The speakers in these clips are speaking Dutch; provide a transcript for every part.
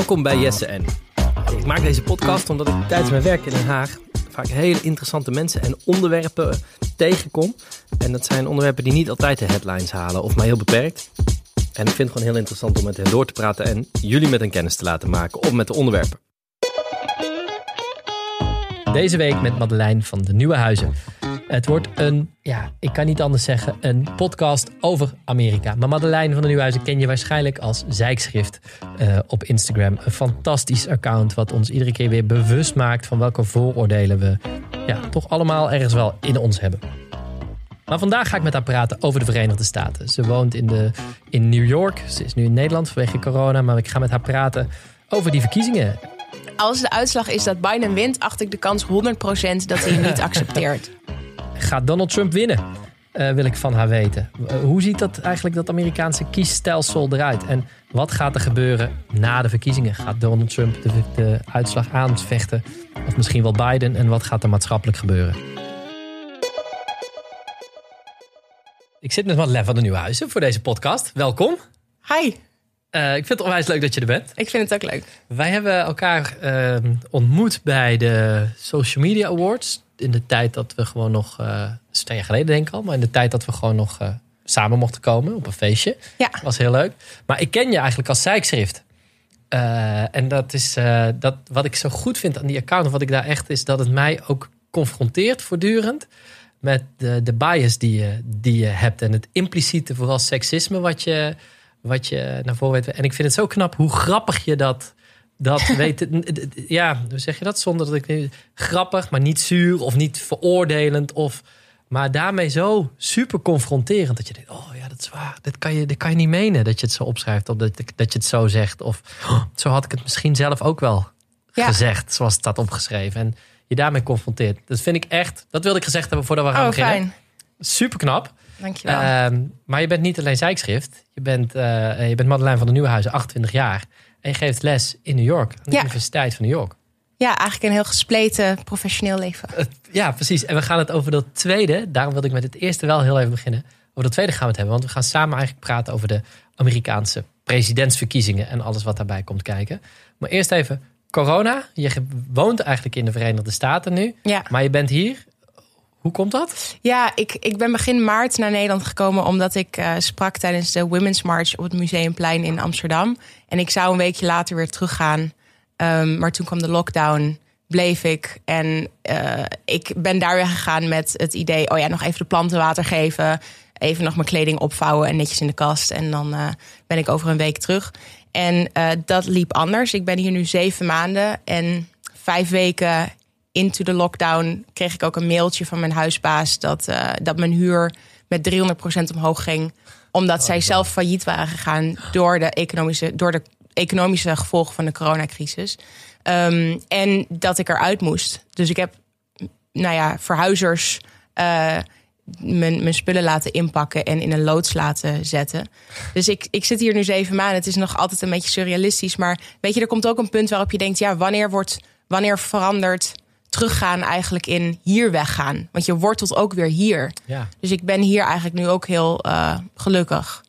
Welkom bij Jesse en. Ik maak deze podcast omdat ik tijdens mijn werk in Den Haag vaak hele interessante mensen en onderwerpen tegenkom. En dat zijn onderwerpen die niet altijd de headlines halen of maar heel beperkt. En ik vind het gewoon heel interessant om met hen door te praten en jullie met hen kennis te laten maken of met de onderwerpen. Deze week met Madeleine van de Nieuwe Huizen. Het wordt een, ja, ik kan niet anders zeggen, een podcast over Amerika. Maar Madeleine van de Nieuwhuizen ken je waarschijnlijk als zijkschrift uh, op Instagram. Een fantastisch account wat ons iedere keer weer bewust maakt van welke vooroordelen we ja, toch allemaal ergens wel in ons hebben. Maar vandaag ga ik met haar praten over de Verenigde Staten. Ze woont in, de, in New York. Ze is nu in Nederland vanwege corona. Maar ik ga met haar praten over die verkiezingen. Als de uitslag is dat Biden wint, acht ik de kans 100% dat hij hem niet accepteert. Gaat Donald Trump winnen? Uh, wil ik van haar weten. Uh, hoe ziet dat eigenlijk dat Amerikaanse kiesstelsel eruit? En wat gaat er gebeuren na de verkiezingen? Gaat Donald Trump de, de uitslag aanvechten? Of misschien wel Biden? En wat gaat er maatschappelijk gebeuren? Ik zit met Madeleine van de Nieuwhuizen voor deze podcast. Welkom. Hi. Uh, ik vind het onwijs leuk dat je er bent. Ik vind het ook leuk. Wij hebben elkaar ontmoet bij de Social Media Awards in de tijd dat we gewoon nog, uh, twee jaar geleden denk ik al, maar in de tijd dat we gewoon nog uh, samen mochten komen op een feestje. Ja. Was heel leuk. Maar ik ken je eigenlijk als zijkschrift. Uh, en dat is dat, wat ik zo goed vind aan die account, of wat ik daar echt is, dat het mij ook confronteert voortdurend met de, de bias die je, die je hebt. En het impliciete, vooral seksisme, wat je, wat je naar voren weet. En ik vind het zo knap hoe grappig je dat dat weet ja, hoe zeg je dat? Zonder dat ik grappig, maar niet zuur of niet veroordelend. Of, maar daarmee zo super confronterend dat je denkt: oh ja, dat is waar. Dit kan je, dit kan je niet menen dat je het zo opschrijft of dat, dat je het zo zegt. Of oh, zo had ik het misschien zelf ook wel gezegd, zoals het staat opgeschreven. En je daarmee confronteert. Dat vind ik echt, dat wilde ik gezegd hebben voordat we gaan oh, beginnen. Fijn. Super knap. Dankjewel. Uh, maar je bent niet alleen zijkschrift. Je bent, uh, je bent Madeleine van de Nieuwenhuizen, 28 jaar. En je geeft les in New York, aan de Universiteit van New York. Ja, eigenlijk een heel gespleten professioneel leven. Ja, precies. En we gaan het over dat tweede. Daarom wilde ik met het eerste wel heel even beginnen. Over dat tweede gaan we het hebben. Want we gaan samen eigenlijk praten over de Amerikaanse presidentsverkiezingen. En alles wat daarbij komt kijken. Maar eerst even corona. Je woont eigenlijk in de Verenigde Staten nu. Ja. Maar je bent hier hoe komt dat? Ja, ik, ik ben begin maart naar Nederland gekomen omdat ik uh, sprak tijdens de Women's March op het Museumplein in Amsterdam. En ik zou een weekje later weer teruggaan. Um, maar toen kwam de lockdown, bleef ik. En uh, ik ben daar weer gegaan met het idee: oh ja, nog even de planten water geven. Even nog mijn kleding opvouwen en netjes in de kast. En dan uh, ben ik over een week terug. En dat liep anders. Ik ben hier nu zeven maanden en vijf weken into de lockdown kreeg ik ook een mailtje van mijn huisbaas dat, uh, dat mijn huur met 300% omhoog ging. Omdat oh, zij zelf failliet waren gegaan door de economische, door de economische gevolgen van de coronacrisis. Um, en dat ik eruit moest. Dus ik heb, nou ja, verhuizers. Uh, mijn, mijn spullen laten inpakken en in een loods laten zetten. Dus ik, ik zit hier nu zeven maanden. Het is nog altijd een beetje surrealistisch. Maar weet je, er komt ook een punt waarop je denkt: ja, wanneer wordt, wanneer verandert teruggaan eigenlijk in hier weggaan. Want je wortelt ook weer hier. Ja. Dus ik ben hier eigenlijk nu ook heel uh, gelukkig.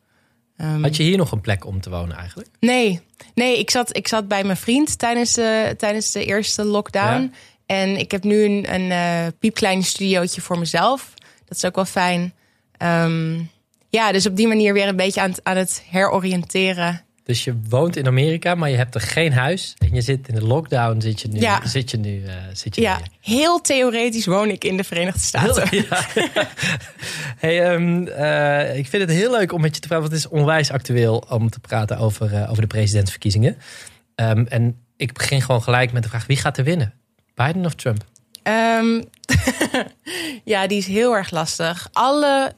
Um, Had je hier nog een plek om te wonen eigenlijk? Nee, nee ik, zat, ik zat bij mijn vriend tijdens de, tijdens de eerste lockdown. Ja. En ik heb nu een, een uh, piepklein studiootje voor mezelf. Dat is ook wel fijn. Um, ja, dus op die manier weer een beetje aan, aan het heroriënteren dus je woont in Amerika, maar je hebt er geen huis. En je zit in de lockdown, zit je nu. Ja. Zit je nu, uh, zit je ja, heel theoretisch woon ik in de Verenigde Staten. Heel, ja. hey, um, uh, ik vind het heel leuk om met je te praten, want het is onwijs actueel om te praten over, uh, over de presidentsverkiezingen. Um, en ik begin gewoon gelijk met de vraag: wie gaat er winnen? Biden of Trump? Um, ja, die is heel erg lastig. Alle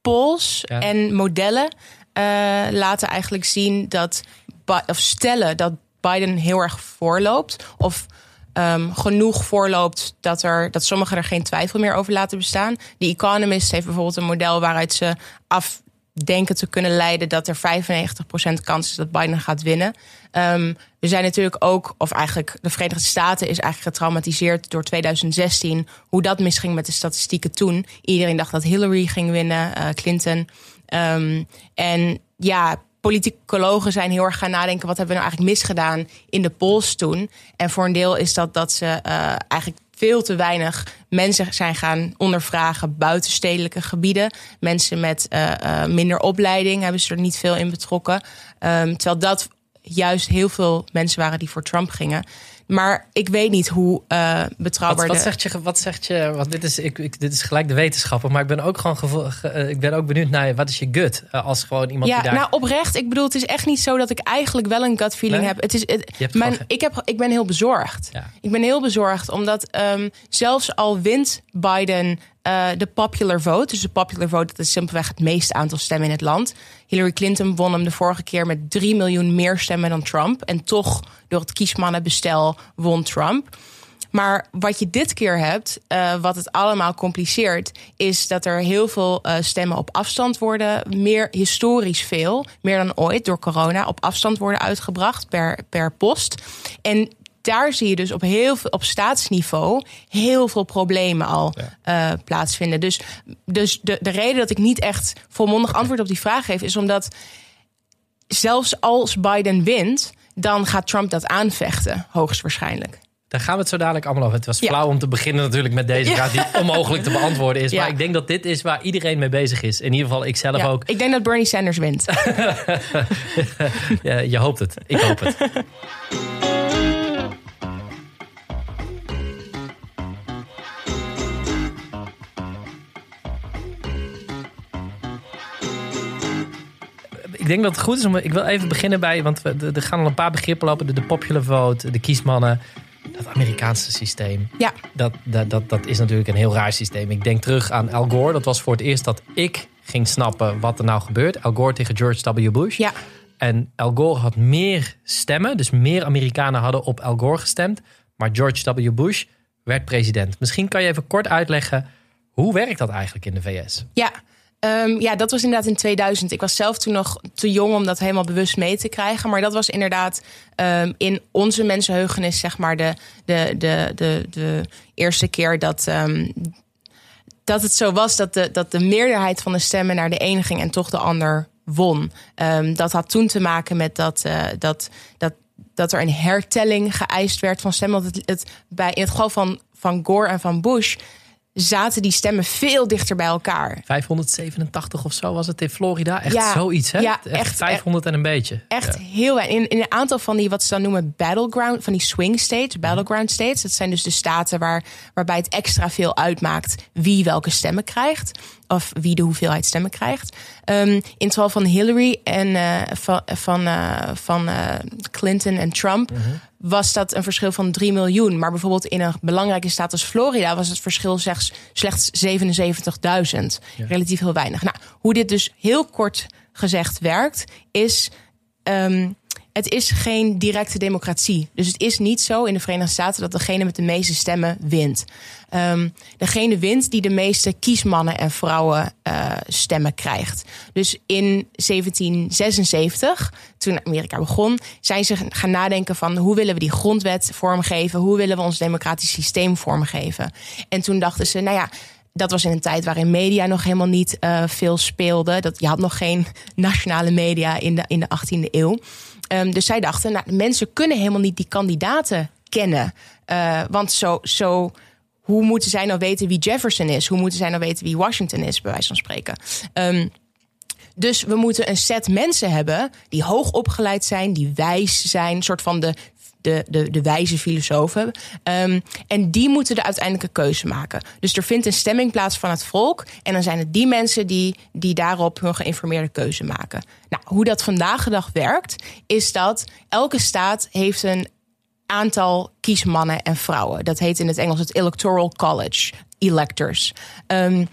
polls ja. en modellen laten eigenlijk zien dat, of stellen dat Biden heel erg voorloopt. Of um, genoeg voorloopt dat, er, dat sommigen er geen twijfel meer over laten bestaan. The Economist heeft bijvoorbeeld een model waaruit ze afdenken te kunnen leiden dat er 95% kans is dat Biden gaat winnen. Um, we zijn natuurlijk ook, of eigenlijk de Verenigde Staten is eigenlijk getraumatiseerd door 2016. Hoe dat misging met de statistieken toen. Iedereen dacht dat Hillary ging winnen, uh, Clinton. Um, en ja, politicologen zijn heel erg gaan nadenken: wat hebben we nou eigenlijk misgedaan in de polls toen? En voor een deel is dat dat ze uh, eigenlijk veel te weinig mensen zijn gaan ondervragen buitenstedelijke gebieden. Mensen met uh, uh, minder opleiding hebben ze er niet veel in betrokken. Um, terwijl dat juist heel veel mensen waren die voor Trump gingen. Maar ik weet niet hoe uh, betrouwbaar. Wat, wat, zegt je? Wat zegt je? Want dit is, ik, ik, dit is gelijk de wetenschapper. Maar ik ben ook gewoon gevo, ge, ik ben ook benieuwd naar wat is je gut uh, als gewoon iemand ja, die daar. Nou, oprecht. Ik bedoel, het is echt niet zo dat ik eigenlijk wel een gut feeling Nee? heb. Het is, het, mijn, gewoon- ik, heb, ik ben heel bezorgd. Ja. Ik ben heel bezorgd omdat um, zelfs al wint Biden de popular vote. Dus de popular vote, dat is simpelweg het meeste aantal stemmen in het land. Hillary Clinton won hem de vorige keer met 3 miljoen meer stemmen dan Trump. En toch, door het kiesmannenbestel, won Trump. Maar wat je dit keer hebt, uh, wat het allemaal compliceert, is dat er heel veel uh, stemmen op afstand worden, meer historisch veel, meer dan ooit door corona, op afstand worden uitgebracht per, per post. En daar zie je dus op, heel veel, op staatsniveau heel veel problemen al ja. uh, plaatsvinden. Dus, dus de, de reden dat ik niet echt volmondig antwoord op die vraag geef, is omdat zelfs als Biden wint, dan gaat Trump dat aanvechten, hoogstwaarschijnlijk. Daar gaan we het zo dadelijk allemaal over. Het was ja. flauw om te beginnen natuurlijk met deze vraag die onmogelijk te beantwoorden is. Ja. Maar ik denk dat dit is waar iedereen mee bezig is. In ieder geval ik zelf ja, ook. Ik denk dat Bernie Sanders wint. ja, je hoopt het. Ik hoop het. ik denk dat het goed is om. Ik wil even beginnen bij. Want we, er gaan al een paar begrippen lopen: de, de popular vote, de kiesmannen. Dat Amerikaanse systeem. Ja. Dat, dat, dat, dat is natuurlijk een heel raar systeem. Ik denk terug aan Al Gore. Dat was voor het eerst dat ik ging snappen wat er nou gebeurt. Al Gore tegen George W. Bush. Ja. En Al Gore had meer stemmen. Dus meer Amerikanen hadden op Al Gore gestemd. Maar George W. Bush werd president. Misschien kan je even kort uitleggen. Hoe werkt dat eigenlijk in de VS? Ja. Um, ja, dat was inderdaad in 2000. Ik was zelf toen nog te jong om dat helemaal bewust mee te krijgen. Maar dat was inderdaad um, in onze mensenheugenis, zeg maar, de, de, de, de, de eerste keer dat. Um, dat het zo was dat de, dat de meerderheid van de stemmen naar de ene ging en toch de ander won. dat had toen te maken met dat, uh, dat, dat, dat er een hertelling geëist werd van stemmen. Want het, bij, in het geval van, van Gore en van Bush zaten die stemmen veel dichter bij elkaar. 587 of zo was het in Florida. Echt ja, zoiets, hè? Ja, echt, echt 500 en een beetje. Echt ja. heel weinig. In, in een aantal van die, wat ze dan noemen battleground, van die swing states, battleground states. Dat zijn dus de staten waar, waarbij het extra veel uitmaakt wie welke stemmen krijgt. Of wie de hoeveelheid stemmen krijgt. Um, in het geval van Hillary en uh, van, van, uh, van uh, Clinton en Trump. -hmm. Was dat een verschil van 3 miljoen. Maar bijvoorbeeld in een belangrijke staat als Florida was het verschil slechts, slechts 77.000. Ja. Relatief heel weinig. Nou, hoe dit dus heel kort gezegd werkt, is. Um, het is geen directe democratie. Dus het is niet zo in de Verenigde Staten dat degene met de meeste stemmen wint. Um, degene wint die de meeste kiesmannen en vrouwen uh, stemmen krijgt. Dus in 1776, toen Amerika begon, zijn ze gaan nadenken van hoe willen we die grondwet vormgeven? Hoe willen we ons democratisch systeem vormgeven? En toen dachten ze, nou ja, dat was in een tijd waarin media nog helemaal niet uh, veel speelde. Dat, je had nog geen nationale media in de, in de 18e eeuw. Um, dus zij dachten, nou, mensen kunnen helemaal niet die kandidaten kennen. Uh, want zo, zo, hoe moeten zij nou weten wie Jefferson is? Hoe moeten zij nou weten wie Washington is, bij wijze van spreken? Um, dus we moeten een set mensen hebben die hoog opgeleid zijn, die wijs zijn, een soort van de de, de, de wijze filosofen. Um, en die moeten de uiteindelijke keuze maken. Dus er vindt een stemming plaats van het volk. En dan zijn het die mensen die, die daarop hun geïnformeerde keuze maken. Nou, hoe dat vandaag de dag werkt, is dat elke staat heeft een aantal kiesmannen en vrouwen. Dat heet in het Engels het Electoral College, electors. Um,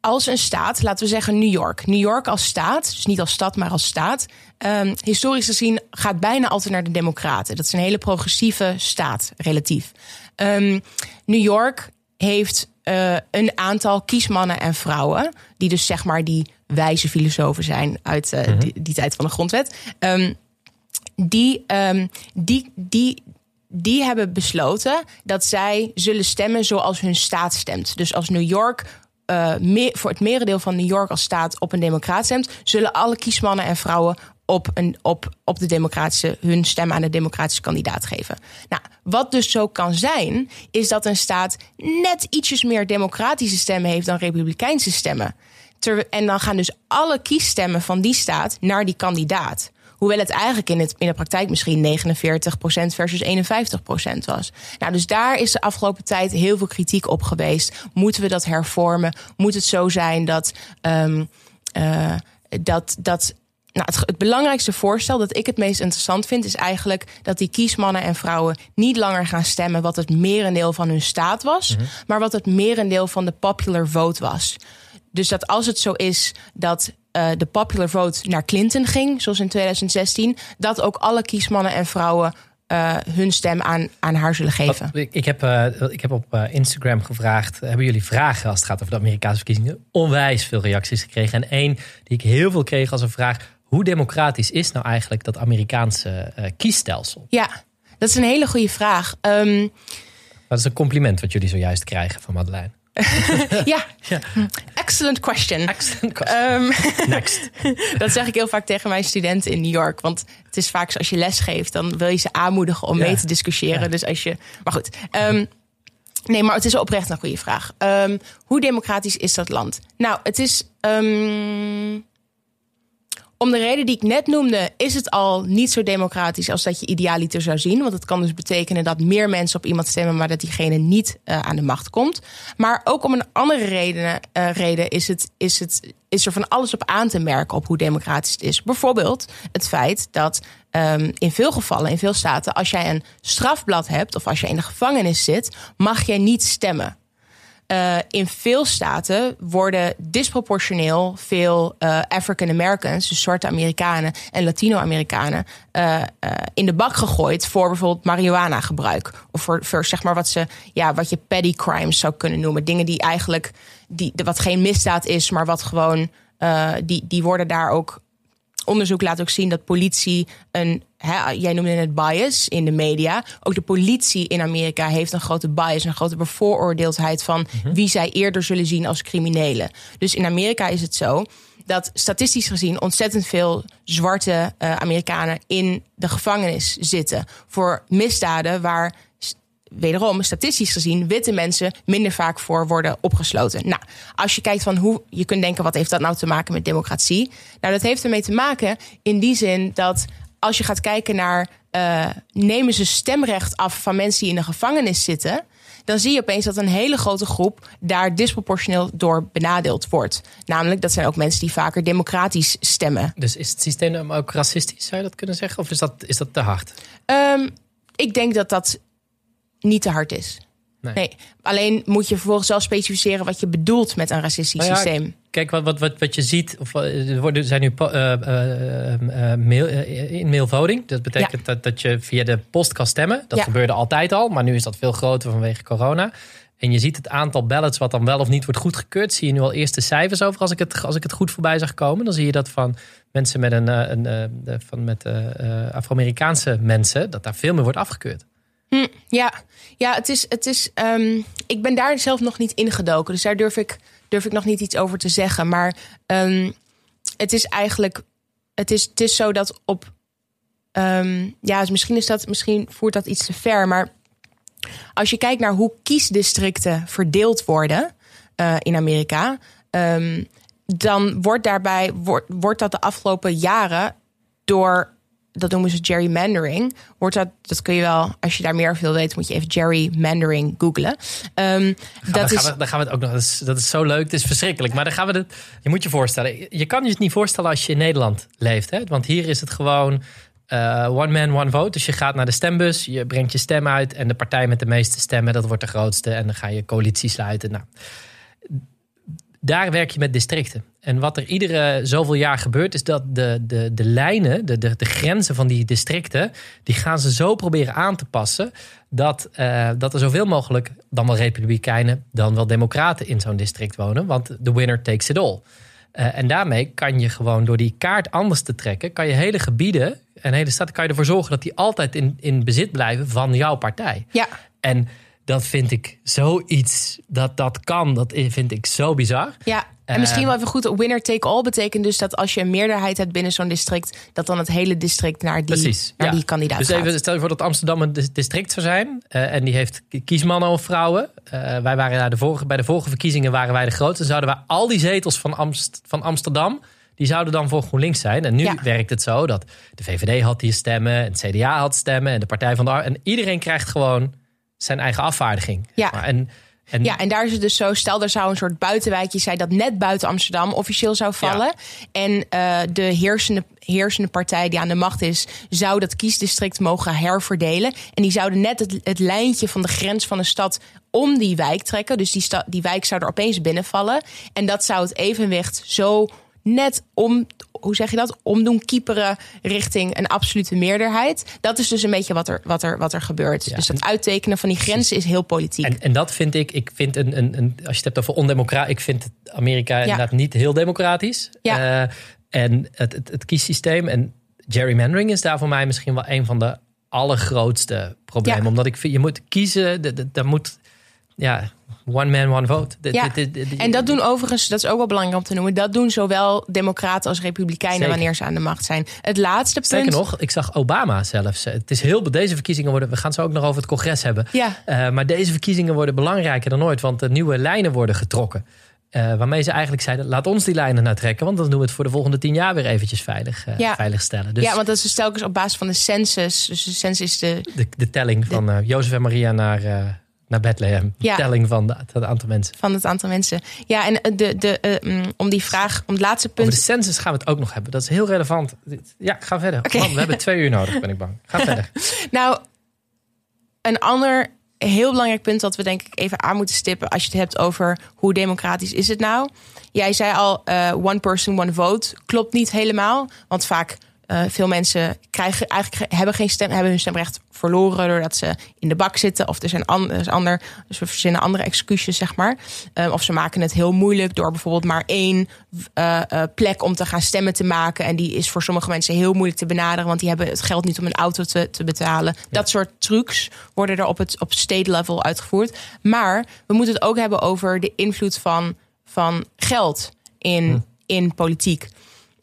als een staat, laten we zeggen New York. New York als staat, dus niet als stad, maar als staat. Um, historisch gezien gaat bijna altijd naar de Democraten. Dat is een hele progressieve staat, relatief. Um, New York heeft uh, een aantal kiesmannen en vrouwen. Die dus zeg maar die wijze filosofen zijn uit uh, mm-hmm. die, die, tijd van de grondwet. Um, die, die, die, die hebben besloten dat zij zullen stemmen zoals hun staat stemt. Dus als New York uh, meer, voor het merendeel van New York als staat op een democraat stemt, zullen alle kiesmannen en vrouwen op, een, op, op de democratische, hun stem aan de democratische kandidaat geven. Nou, wat dus zo kan zijn, is dat een staat net ietsjes meer democratische stemmen heeft dan republikeinse stemmen. en dan gaan dus alle kiesstemmen van die staat naar die kandidaat. Hoewel het eigenlijk in, in de praktijk misschien 49% versus 51% was. Nou, dus daar is de afgelopen tijd heel veel kritiek op geweest. Moeten we dat hervormen? Moet het zo zijn dat. Um, uh, dat, dat nou, het, het, belangrijkste voorstel dat ik het meest interessant vind, is eigenlijk dat die kiesmannen en vrouwen niet langer gaan stemmen wat het merendeel van hun staat was, mhm. maar wat het merendeel van de popular vote was. Dus dat als het zo is dat uh, de popular vote naar Clinton ging, zoals in 2016, dat ook alle kiesmannen en vrouwen uh, hun stem aan, aan haar zullen geven. Ik heb, uh, ik heb op Instagram gevraagd: hebben jullie vragen als het gaat over de Amerikaanse verkiezingen? Onwijs veel reacties gekregen. En één die ik heel veel kreeg als een vraag: hoe democratisch is nou eigenlijk dat Amerikaanse kiesstelsel? Ja, dat is een hele goede vraag. Um, dat is een compliment wat jullie zojuist krijgen van Madeleine. ja. excellent question. Excellent question. Um, Next. dat zeg ik heel vaak tegen mijn studenten in New York. Want het is vaak als je les geeft, dan wil je ze aanmoedigen om mee te discussiëren. Dus als je. Maar goed. Um, nee, maar het is oprecht een goede vraag. Um, hoe democratisch is dat land? Nou, het is. Om de reden die ik net noemde, is het al niet zo democratisch als dat je idealiter zou zien. Want het kan dus betekenen dat meer mensen op iemand stemmen, maar dat diegene niet uh, aan de macht komt. Maar ook om een andere reden, uh, reden is, het, is, het, is er van alles op aan te merken op hoe democratisch het is. Bijvoorbeeld het feit dat um, in veel gevallen, in veel staten, als jij een strafblad hebt of als je in de gevangenis zit, mag jij niet stemmen. Uh, in veel staten worden disproportioneel veel uh, African Americans, dus zwarte Amerikanen en Latino-Amerikanen, uh, in de bak gegooid voor bijvoorbeeld marihuana gebruik. Of voor, voor zeg maar wat, ze, ja, wat je petty crimes zou kunnen noemen. Dingen die eigenlijk die, wat geen misdaad is, maar wat gewoon. die, die worden daar ook onderzoek laat ook zien dat politie een, hè, jij noemde het bias in de media. Ook de politie in Amerika heeft een grote bias, een grote bevooroordeeldheid van mhm. wie zij eerder zullen zien als criminelen. Dus in Amerika is het zo dat statistisch gezien ontzettend veel zwarte uh, Amerikanen in de gevangenis zitten voor misdaden waar wederom, statistisch gezien, witte mensen minder vaak voor worden opgesloten. Nou, als je kijkt van hoe je kunt denken, wat heeft dat nou te maken met democratie? Nou, dat heeft ermee te maken in die zin dat als je gaat kijken naar uh, nemen ze stemrecht af van mensen die in de gevangenis zitten, dan zie je opeens dat een hele grote groep daar disproportioneel door benadeeld wordt. Namelijk, dat zijn ook mensen die vaker democratisch stemmen. Dus is het systeem ook racistisch, zou je dat kunnen zeggen? Of is dat, is dat te hard? Um, ik denk dat dat niet te hard is. Nee. Alleen moet je vervolgens zelf specificeren wat je bedoelt met een racistisch nou systeem. Kijk, wat, wat, wat, je ziet, of, eh, er worden, zijn nu uh, uh, mail, in mailvoting. Dat betekent dat, dat je via de post kan stemmen. Dat gebeurde altijd al, maar nu is dat veel groter vanwege corona. En je ziet het aantal ballots wat dan wel of niet wordt goedgekeurd. Zie je nu al eerste cijfers over als ik het, als ik het goed voorbij zag komen. Dan zie je dat van mensen met, een, een, van met Afro-Amerikaanse mensen, dat daar veel meer wordt afgekeurd. Hm, ja. ja, het is. Het is um, ik ben daar zelf nog niet ingedoken. Dus daar durf ik, durf ik nog niet iets over te zeggen. Maar um, het is eigenlijk. Het is, het is zo dat op. Um, ja, dus misschien, is dat, misschien voert dat iets te ver. Maar als je kijkt naar hoe kiesdistricten verdeeld worden uh, in Amerika. dan wordt daarbij wordt, wordt dat de afgelopen jaren door dat noemen ze gerrymandering. Wordt dat, dat kun je wel, als je daar meer over wil weten, moet je even gerrymandering googlen. Um, dat is, gaan we, dan gaan we het ook nog. Dat is, dat is zo leuk. Het is verschrikkelijk. Maar dan gaan we het. Je moet je voorstellen. Je kan je het niet voorstellen als je in Nederland leeft. Hè? Want hier is het gewoon. Uh, one man, one vote. Dus je gaat naar de stembus, je brengt je stem uit en de partij met de meeste stemmen, dat wordt de grootste. En dan ga je coalitie sluiten. Nou, daar werk je met districten. En wat er iedere zoveel jaar gebeurt, is dat de, de, de lijnen, de, de, de grenzen van die districten, die gaan ze zo proberen aan te passen. Dat, uh, dat er zoveel mogelijk, dan wel republikeinen, dan wel democraten in zo'n district wonen. Want de winner takes it all. Uh, en daarmee kan je gewoon door die kaart anders te trekken, kan je hele gebieden en hele stad, kan je ervoor zorgen dat die altijd in, in bezit blijven van jouw partij. Ja. En dat vind ik zoiets dat dat kan. Dat vind ik zo bizar. Ja. En misschien wel even goed, winner take all betekent dus dat als je een meerderheid hebt binnen zo'n district, dat dan het hele district naar die, Precies, naar ja. die kandidaat Dus gaat. even, stel je voor dat Amsterdam een dis- district zou zijn. eh, en die heeft kiesmannen of vrouwen. Eh, wij waren daar de vorige, bij de vorige verkiezingen waren wij de grootste. Zouden wij al die zetels van, Amst, van Amsterdam. Die zouden dan voor GroenLinks zijn. En nu Ja. werkt het zo dat de VVD had die stemmen. En het CDA had stemmen. En de Partij van de Ar- En iedereen krijgt gewoon zijn eigen afvaardiging. Ja. Maar En, en Ja, en daar is het dus zo. Stel, er zou een soort buitenwijkje zijn dat net buiten Amsterdam officieel zou vallen. En eh, de heersende, heersende partij die aan de macht is, zou dat kiesdistrict mogen herverdelen. En die zouden net het, het lijntje van de grens van de stad om die wijk trekken. Dus die, sta, die wijk zou er opeens binnenvallen. En dat zou het evenwicht zo net om, hoe zeg je dat? Omdoen kieperen richting een absolute meerderheid. Dat is dus een beetje wat er, wat er, wat er gebeurt. Ja, dus dat en- uittekenen van die grenzen is heel politiek. En, en dat vind ik, ik vind een, een, een als je het hebt over ondemocratisch, ik vind Amerika inderdaad niet heel democratisch. Ja. Eh, en het, het, het kiessysteem en gerrymandering is daar voor mij misschien wel een van de allergrootste problemen. Ja. Omdat ik vind, je moet kiezen, daar moet, ja, one man, one vote. De- Ja, de- de- de- En dat doen overigens, dat is ook wel belangrijk om te noemen, dat doen zowel democraten als republikeinen Zeker. wanneer ze aan de macht zijn. Het laatste punt. nog, ik zag Obama zelfs. Het is heel, deze verkiezingen worden, we gaan zo ook nog over het congres hebben. Ja. Eh, maar deze verkiezingen worden belangrijker dan ooit, want de nieuwe lijnen worden getrokken. Eh, waarmee ze eigenlijk zeiden, laat ons die lijnen nou trekken, want dan doen we het voor de volgende tien jaar weer eventjes veilig, eh, Ja. veilig stellen. Dus Ja, want dat is dus telkens op basis van de census. Dus de census is de. de, de telling van Jozef en Maria naar, naar Bethlehem. Ja. telling van de- het aantal mensen. van het aantal mensen. Ja, en de, de, eh, mm, om die vraag, om het laatste Over punt. de census gaan we het ook nog hebben. Dat is heel relevant. Ja, ga verder. Man, we hebben twee uur nodig, ben ik bang. Ga verder. Nou, een ander heel belangrijk punt dat we denk ik even aan moeten stippen als je het hebt over hoe democratisch is het nou. Jij zei al, eh, one person, one vote. Klopt niet helemaal, want vaak eh, veel mensen krijgen eigenlijk ge- hebben geen stem, hebben hun stemrecht verloren doordat ze in de bak zitten of er zijn an- er is ander, dus we verzinnen andere excuses zeg maar. Eh, of ze maken het heel moeilijk door bijvoorbeeld maar één eh, plek om te gaan stemmen te maken en die is voor sommige mensen heel moeilijk te benaderen, want die hebben het geld niet om een auto te, te betalen. Dat soort trucs worden er op het op state level uitgevoerd. Maar we moeten het ook hebben over de invloed van, van geld in, in politiek.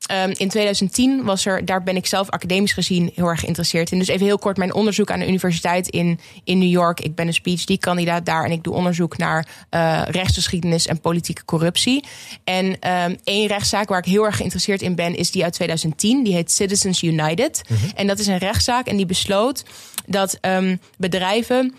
Ehm, in 2010 was er, daar ben ik zelf academisch gezien heel erg geïnteresseerd in. Dus even heel kort mijn onderzoek aan de universiteit in, in New York. Ik ben een PhD-kandidaat daar en ik doe onderzoek naar eh, rechtsgeschiedenis en politieke corruptie. En ehm één rechtszaak waar ik heel erg geïnteresseerd in ben, is die uit 2010. Die heet Citizens United. En dat is een rechtszaak en die besloot dat ehm, bedrijven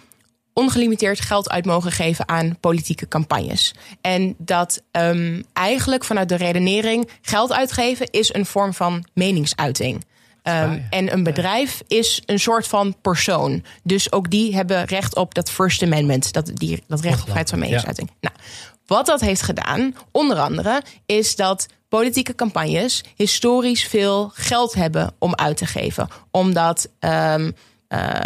ongelimiteerd geld uit mogen geven aan politieke campagnes. En dat ehm, eigenlijk vanuit de redenering geld uitgeven is een vorm van meningsuiting. Ehm, ja. En een bedrijf is een soort van persoon. Dus ook die hebben recht op dat First Amendment, dat, die, dat recht op vrijheid van ja. meningsuiting. Nou, wat dat heeft gedaan, onder andere, is dat politieke campagnes historisch veel geld hebben om uit te geven. Omdat ehm, eh,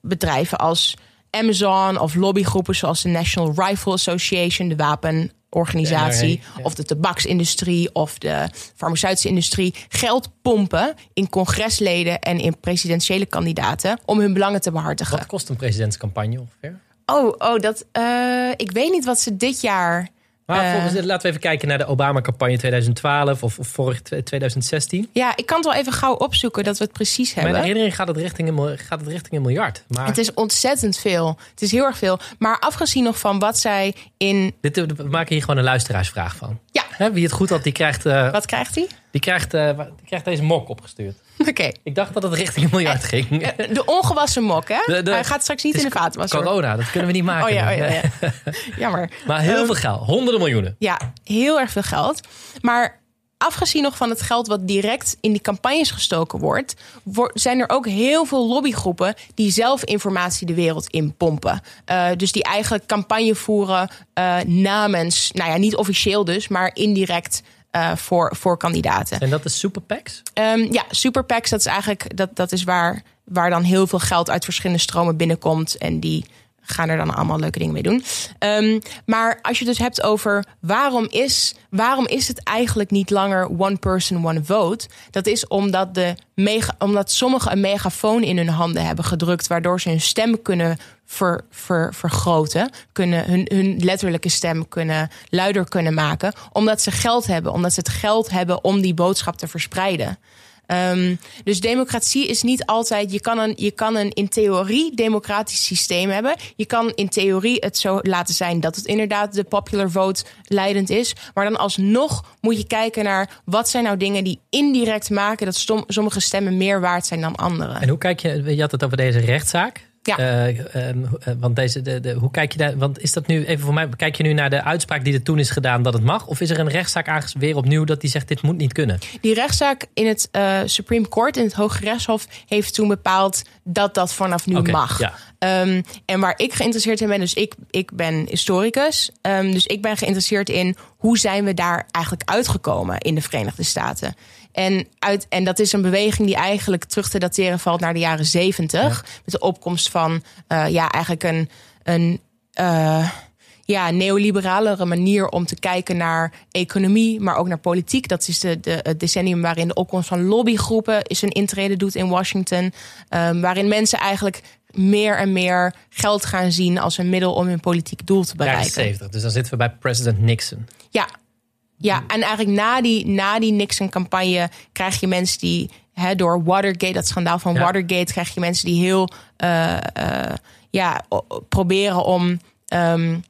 bedrijven als Amazon of lobbygroepen zoals de National Rifle Association, de wapenorganisatie, De NRA, ja. of de tabaksindustrie of de farmaceutische industrie geld pompen in congresleden en in presidentiële kandidaten om hun belangen te behartigen. Wat kost een presidentscampagne ongeveer? Oh, oh, dat. eh, ik weet niet wat ze dit jaar. Maar Eh. volgens, laten we even kijken naar de Obama-campagne 2012 of, of vorig 2016. Ja, ik kan het wel even gauw opzoeken dat we het precies In mijn hebben. herinnering gaat het richting een, gaat het richting een miljard. Maar Het is ontzettend veel. Het is heel erg veel. Maar afgezien nog van wat zij in. dit, we maken hier gewoon een luisteraarsvraag van. Ja, wie het goed had, die krijgt, eh, wat krijgt hij? die, krijgt, eh, die krijgt deze mok opgestuurd. Oké. Ik dacht dat het richting een miljard ging. Eh, De ongewassen mok, hè? De- de- Hij gaat straks niet in de vaatwasser. Corona, dat kunnen we niet maken. Oh ja, oh ja. Jammer. Maar heel Ehm, veel geld, honderden miljoenen. Ja, heel erg veel geld. Maar afgezien nog van het geld wat direct in die campagnes gestoken wordt, wo- zijn er ook heel veel lobbygroepen die zelf informatie de wereld in pompen. Eh, dus die eigenlijk campagne voeren eh, namens, nou ja, niet officieel dus, maar indirect. Eh, voor, voor kandidaten. En dat is super PACs? Ehm, ja, super PACs, dat is eigenlijk dat, dat is waar, waar dan heel veel geld uit verschillende stromen binnenkomt. En die gaan er dan allemaal leuke dingen mee doen. Ehm, maar als je dus hebt over waarom is, waarom is het eigenlijk niet langer one person, one vote? Dat is omdat, de mega, omdat sommigen een megafoon in hun handen hebben gedrukt, waardoor ze hun stem kunnen ver, ver, vergroten, kunnen hun, hun letterlijke stem kunnen luider kunnen maken, omdat ze geld hebben, omdat ze het geld hebben om die boodschap te verspreiden. Um, dus democratie is niet altijd. Je kan, een, je kan een in theorie democratisch systeem hebben. Je kan in theorie het zo laten zijn dat het inderdaad de popular vote leidend is. Maar dan alsnog moet je kijken naar wat zijn nou dingen die indirect maken dat sommige stemmen meer waard zijn dan andere. En hoe kijk je, je had het over deze rechtszaak. Ja. Uh, want deze, de, de, hoe kijk je daar? Want is dat nu even voor mij? Kijk je nu naar de uitspraak die er toen is gedaan dat het mag? Of is er een rechtszaak aanges weer opnieuw dat die zegt dit moet niet kunnen? Die rechtszaak in het uh, Supreme Court, in het Hoge Rechtshof, heeft toen bepaald dat dat vanaf nu mag. Ja. Um, en waar ik geïnteresseerd in ben, dus ik, ik ben historicus. Um, dus ik ben geïnteresseerd in hoe zijn we daar eigenlijk uitgekomen in de Verenigde Staten. En, uit, en dat is een beweging die eigenlijk terug te dateren valt naar de jaren zeventig. Met de opkomst van uh, ja, eigenlijk een, een uh, ja, neoliberalere manier om te kijken naar economie, maar ook naar politiek. Dat is de, de, het decennium waarin de opkomst van lobbygroepen is een intrede doet in Washington. Um, waarin mensen eigenlijk meer en meer geld gaan zien als een middel om hun politiek doel te bereiken. Ja, 70. Dus dan zitten we bij president Nixon. Ja, ja, en eigenlijk na die, na die Nixon-campagne krijg je mensen die hè, door Watergate, dat schandaal van Watergate, krijg je mensen die heel uh, uh, ja, proberen om, um,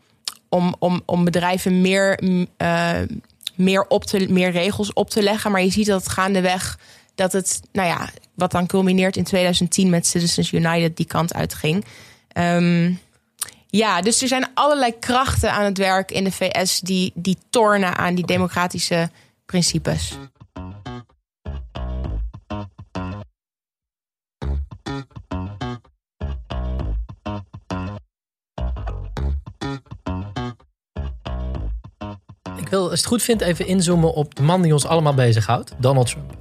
om, om, om bedrijven meer, uh, meer, op te, meer regels op te leggen. Maar je ziet dat het gaandeweg dat het, nou ja, wat dan culmineert in 2010 met Citizens United die kant uitging. Um, ja, dus er zijn allerlei krachten aan het werk in de VS die, die tornen aan die democratische principes. Ik wil, als het goed vindt, even inzoomen op de man die ons allemaal bezighoudt, Donald Trump.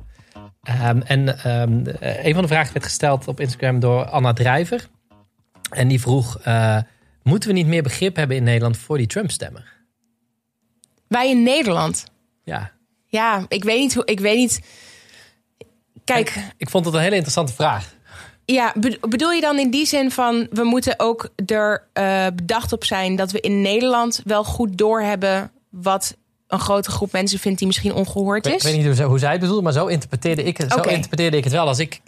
Um, en um, een van de vragen werd gesteld op Instagram door Anna Drijver. En die vroeg: uh, Moeten we niet meer begrip hebben in Nederland voor die Trump-stemmer? Wij in Nederland? Ja. Ja, ik weet niet hoe. Ik weet niet. Kijk. Ik, vond het een hele interessante vraag. Ja, bedoel je dan in die zin van we moeten ook er uh, bedacht op zijn dat we in Nederland wel goed doorhebben wat een grote groep mensen vindt die misschien ongehoord is? Ik, weet niet hoe zij het bedoelt, maar zo interpreteerde ik het, zo interpreteerde ik het wel. Als ik,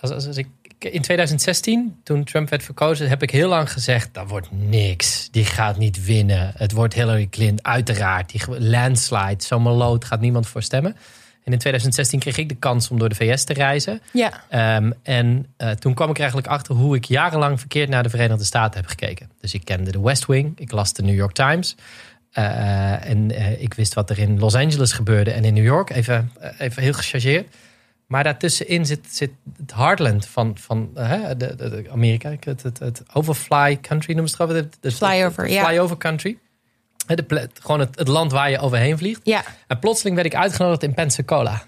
als, als, als ik in 2016, toen Trump werd verkozen, heb ik heel lang gezegd: dat wordt niks. Die gaat niet winnen. Het wordt Hillary Clinton, uiteraard. Die landslide, zo'n lood gaat niemand voor stemmen. En in 2016 kreeg ik de kans om door de VS te reizen. Ja. Um, en uh, toen kwam ik eigenlijk achter hoe ik jarenlang verkeerd naar de Verenigde Staten heb gekeken. Dus ik kende de West Wing, ik las de New York Times. Uh, en uh, ik wist wat er in Los Angeles gebeurde en in New York. Even, even heel gechargeerd. Maar daartussenin zit, zit het heartland van, van uh, de, de, Amerika. Het, het, het, overfly country noemen ze het. De, flyover, ja. Flyover country. De, gewoon het, het land waar je overheen vliegt. Ja. En plotseling werd ik uitgenodigd in Pensacola.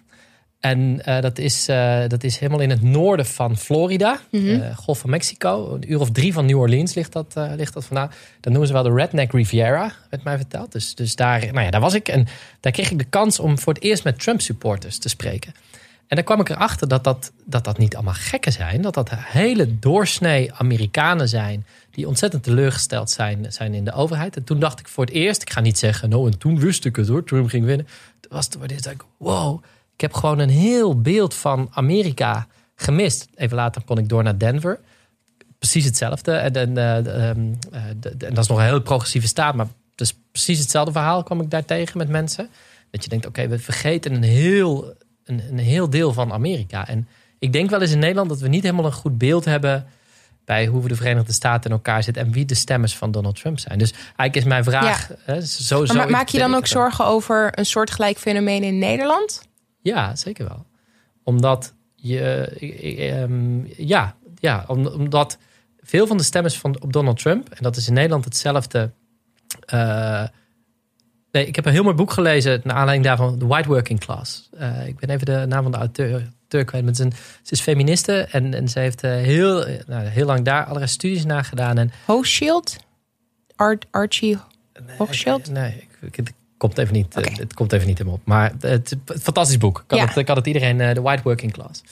En uh, dat, is, uh, dat is helemaal in het noorden van Florida. Mm -hmm. Golf van Mexico. Een uur of drie van New Orleans ligt dat, ligt dat vandaan. Dat noemen ze wel de Redneck Riviera, werd mij verteld. Dus, dus daar, nou ja, daar was ik. En daar kreeg ik de kans om voor het eerst met Trump supporters te spreken. En dan kwam ik erachter dat dat, dat dat niet allemaal gekken zijn. Dat dat hele doorsnee Amerikanen zijn. Die ontzettend teleurgesteld zijn, zijn in de overheid. En toen dacht ik voor het eerst, ik ga niet zeggen, nou en toen wist ik het hoor, Trump ging winnen. Toen was het voor ik, wow, ik heb gewoon een heel beeld van Amerika gemist. Even later kon ik door naar Denver. Precies hetzelfde. En, en, ehm, en dat is nog een heel progressieve staat, maar dus precies hetzelfde verhaal kwam ik daar tegen met mensen. Dat je denkt, oké, we vergeten een heel een, een heel deel van Amerika. En ik denk wel eens in Nederland dat we niet helemaal een goed beeld hebben bij hoe we de Verenigde Staten in elkaar zitten en wie de stemmers van Donald Trump zijn. Dus eigenlijk is mijn vraag. Hè, zo, maar maak je dan ook zorgen over een soortgelijk fenomeen in Nederland? Ja, zeker wel. Omdat je. Um, ja, ja, omdat veel van de stemmers van, op Donald Trump, en dat is in Nederland hetzelfde. Uh, Nee, ik heb een heel mooi boek gelezen naar aanleiding daarvan, The White Working Class. Uh, ik ben even de naam van de auteur, kwijt. Met zijn, ze is feministe en, en ze heeft uh, heel, nou, heel lang daar allerlei studies naar gedaan. En, Hochschild? Art, Archie Hochschild? Nee, nee ik, het komt even niet, okay. het komt even niet helemaal op. Maar het, het fantastisch boek. Ik kan, ja. het, had het iedereen, The White Working Class.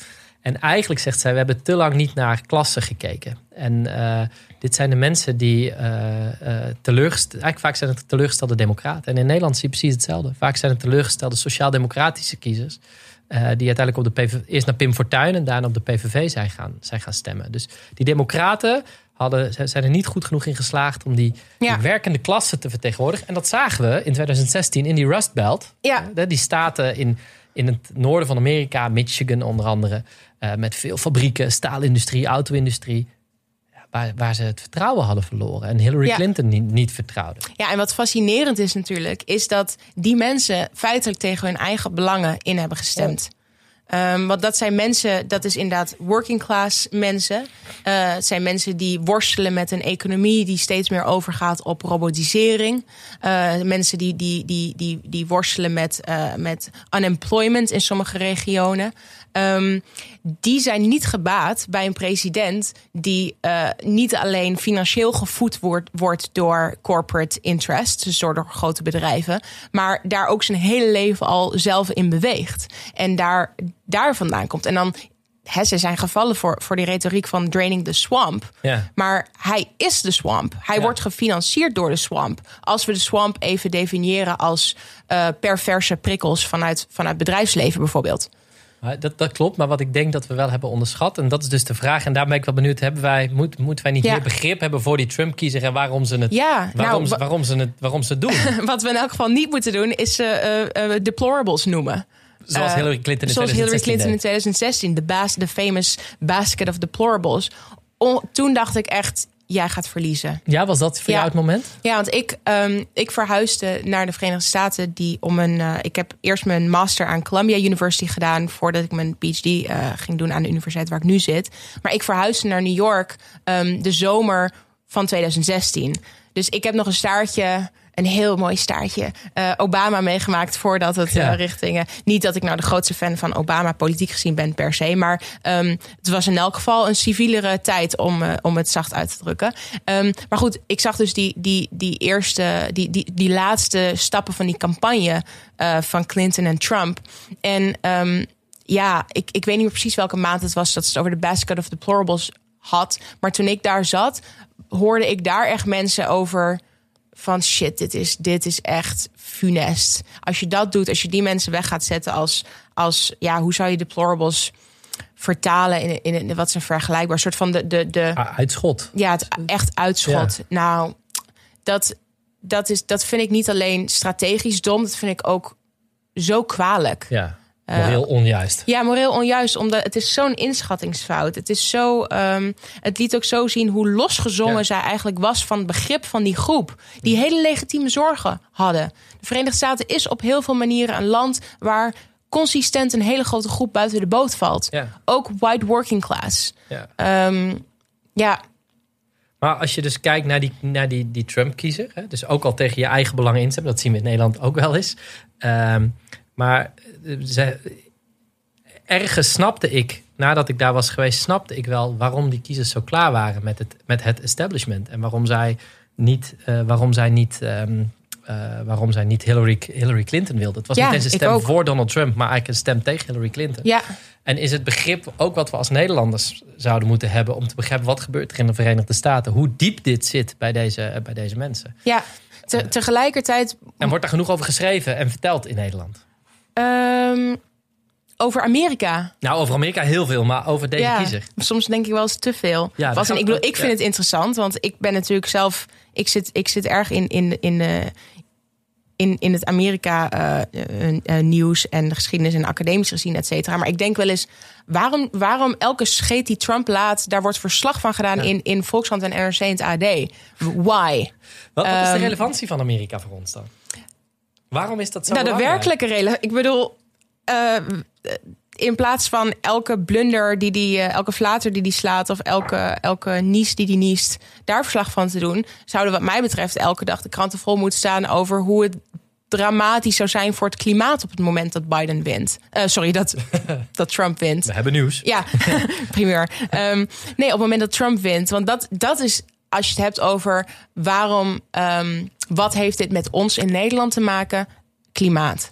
En eigenlijk zegt zij, we hebben te lang niet naar klassen gekeken. En uh, dit zijn de mensen die uh, uh, teleurgesteld... Eigenlijk vaak zijn het teleurgestelde democraten. En in Nederland zie je precies hetzelfde. Vaak zijn het teleurgestelde sociaal-democratische kiezers... die uiteindelijk op de PVV, eerst naar Pim Fortuyn en daarna op de PVV zijn gaan, zijn gaan stemmen. Dus die democraten hadden, zijn er niet goed genoeg in geslaagd om die, die, werkende klasse te vertegenwoordigen. En dat zagen we in 2016 in die Rust Belt. Ja. Die staten in, in het noorden van Amerika, Michigan onder andere, uh, met veel fabrieken, staalindustrie, auto-industrie. Waar, waar, ze het vertrouwen hadden verloren. En Hillary ja. Clinton niet, niet vertrouwde. Ja, en wat fascinerend is natuurlijk, is dat die mensen feitelijk tegen hun eigen belangen in hebben gestemd. Um, want dat zijn mensen, dat is inderdaad working class mensen. Uh, het zijn mensen die worstelen met een economie die steeds meer overgaat op robotisering. Uh, mensen die, die, die, die, die worstelen met, uh, met unemployment in sommige regionen. Um, die zijn niet gebaat bij een president die uh, niet alleen financieel gevoed wordt, wordt door corporate interests, dus door, door grote bedrijven, maar daar ook zijn hele leven al zelf in beweegt. En daar, daar vandaan komt. En dan He, ze zijn gevallen voor, voor die retoriek van draining the swamp. Ja. Maar hij is de swamp. Hij Ja. wordt gefinancierd door de swamp. Als we de swamp even definiëren als uh, perverse prikkels vanuit, vanuit bedrijfsleven bijvoorbeeld. Dat, dat klopt, maar wat ik denk dat we wel hebben onderschat, en dat is dus de vraag, en daar ben ik wel benieuwd, hebben wij, moet, moeten wij niet Ja. meer begrip hebben voor die Trump-kiezer en waarom ze het, Ja, waarom, nou, ze, wa- waarom, ze het, waarom ze het doen? Wat we in elk geval niet moeten doen, is eh, deplorables noemen. Zoals Hillary Clinton in Zoals Hillary 2016 Clinton in deed. 2016, de, bas, de famous basket of deplorables. O- toen dacht ik echt, jij gaat verliezen. Ja, was dat voor Ja. jou het moment? Ja, want ik, ehm, ik verhuisde naar de Verenigde Staten. Die om een, eh, ik heb eerst mijn master aan Columbia University gedaan. voordat ik mijn PhD eh, ging doen aan de universiteit waar ik nu zit. Maar ik verhuisde naar New York ehm, de zomer van 2016. Dus ik heb nog een staartje. Een heel mooi staartje. eh, Obama meegemaakt voordat het Ja. eh, richting. eh, niet dat ik nou de grootste fan van Obama politiek gezien ben per se. Maar ehm, het was in elk geval een civielere tijd om, om het zacht uit te drukken. Ehm, maar goed, ik zag dus die, die, die eerste, die, die, die laatste stappen van die campagne van Clinton en Trump. En ehm, ja, ik, ik weet niet meer precies welke maand het was dat ze het over de basket of deplorables had. Maar toen ik daar zat, hoorde ik daar echt mensen over van shit, dit is, dit is echt funest. Als je dat doet, als je die mensen weg gaat zetten als, als ja, hoe zou je deplorables vertalen in, in, in wat is een vergelijkbaar soort van de, de, de Ah, uitschot. ja, het echt uitschot. Nou, dat, dat, is, dat vind ik niet alleen strategisch dom, dat vind ik ook zo kwalijk. Ja, moreel onjuist. Ja, moreel onjuist, omdat het is zo'n inschattingsfout. Het is zo, ehm, het liet ook zo zien hoe losgezongen Ja. zij eigenlijk was van het begrip van die groep, die hele legitieme zorgen hadden. De Verenigde Staten is op heel veel manieren een land waar consistent een hele grote groep buiten de boot valt. Ja. Ook white working class. Ja. Ehm, ja, Maar als je dus kijkt naar die, naar die, die Trump-kiezer, dus ook al tegen je eigen belangen instemmen, dat zien we in Nederland ook wel eens. Ehm, maar eh, ze, ergens snapte ik, nadat ik daar was geweest, snapte ik wel waarom die kiezers zo klaar waren met het, met het establishment. En waarom zij niet, eh, waarom zij niet, ehm, eh, waarom zij niet Hillary, Hillary Clinton wilden. Het was Ja, niet eens een stem voor Donald Trump, maar eigenlijk een stem tegen Hillary Clinton. ja. En is het begrip ook wat we als Nederlanders zouden moeten hebben om te begrijpen wat gebeurt er in de Verenigde Staten? Hoe diep dit zit bij deze, bij deze mensen? Ja, te- tegelijkertijd En wordt daar genoeg over geschreven en verteld in Nederland? Ehm, over Amerika. Nou, over Amerika heel veel, maar over deze ja, kiezer. soms denk ik wel eens te veel. Ja, Was, dat en ik, bedoel, ik vind ja. het interessant, want ik ben natuurlijk zelf... Ik zit, ik zit erg in, in, in, de in, in het Amerika eh, eh, eh, nieuws en de geschiedenis en academisch gezien, et cetera. Maar ik denk wel eens, waarom, waarom elke scheet die Trump laat... daar wordt verslag van gedaan Ja. in, in Volkskrant en NRC en het AD. Why? Wat, wat is de Ehm, relevantie van Amerika voor ons dan? Waarom is dat zo Nou, de belangrijk? werkelijke reden. Ik bedoel, eh, in plaats van elke blunder die die, eh, elke flater die die slaat of elke, elke nies die die niest, daar verslag van te doen, zouden wat mij betreft elke dag de kranten vol moeten staan over hoe het dramatisch zou zijn voor het klimaat op het moment dat Biden wint. Eh, sorry, dat, dat Trump wint. We hebben nieuws. Ja, primeur. Ehm, nee, op het moment dat Trump wint. Want dat, dat is, als je het hebt over waarom, ehm, wat heeft dit met ons in Nederland te maken? Klimaat.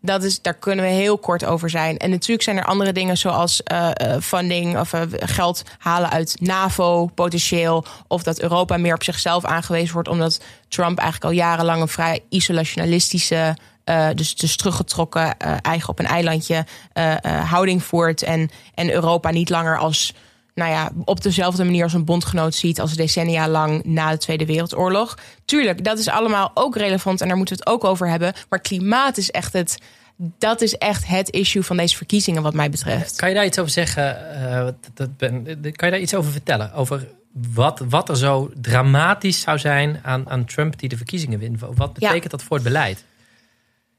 Dat is, daar kunnen we heel kort over zijn. En natuurlijk zijn er andere dingen zoals uh, funding of uh, geld halen uit NAVO potentieel. Of dat Europa meer op zichzelf aangewezen wordt. Omdat Trump eigenlijk al jarenlang een vrij isolationalistische. Dus, dus teruggetrokken, eigen op een eilandje houding voert. En, en Europa niet langer als nou ja, op dezelfde manier als een bondgenoot ziet als decennia lang na de Tweede Wereldoorlog. Tuurlijk, dat is allemaal ook relevant en daar moeten we het ook over hebben. Maar klimaat is echt het. Dat is echt het issue van deze verkiezingen, wat mij betreft. Kan je daar iets over zeggen? Uh, dat ben, kan je daar iets over vertellen? Over wat, wat er zo dramatisch zou zijn aan, aan Trump die de verkiezingen wint? Wat betekent dat voor het beleid?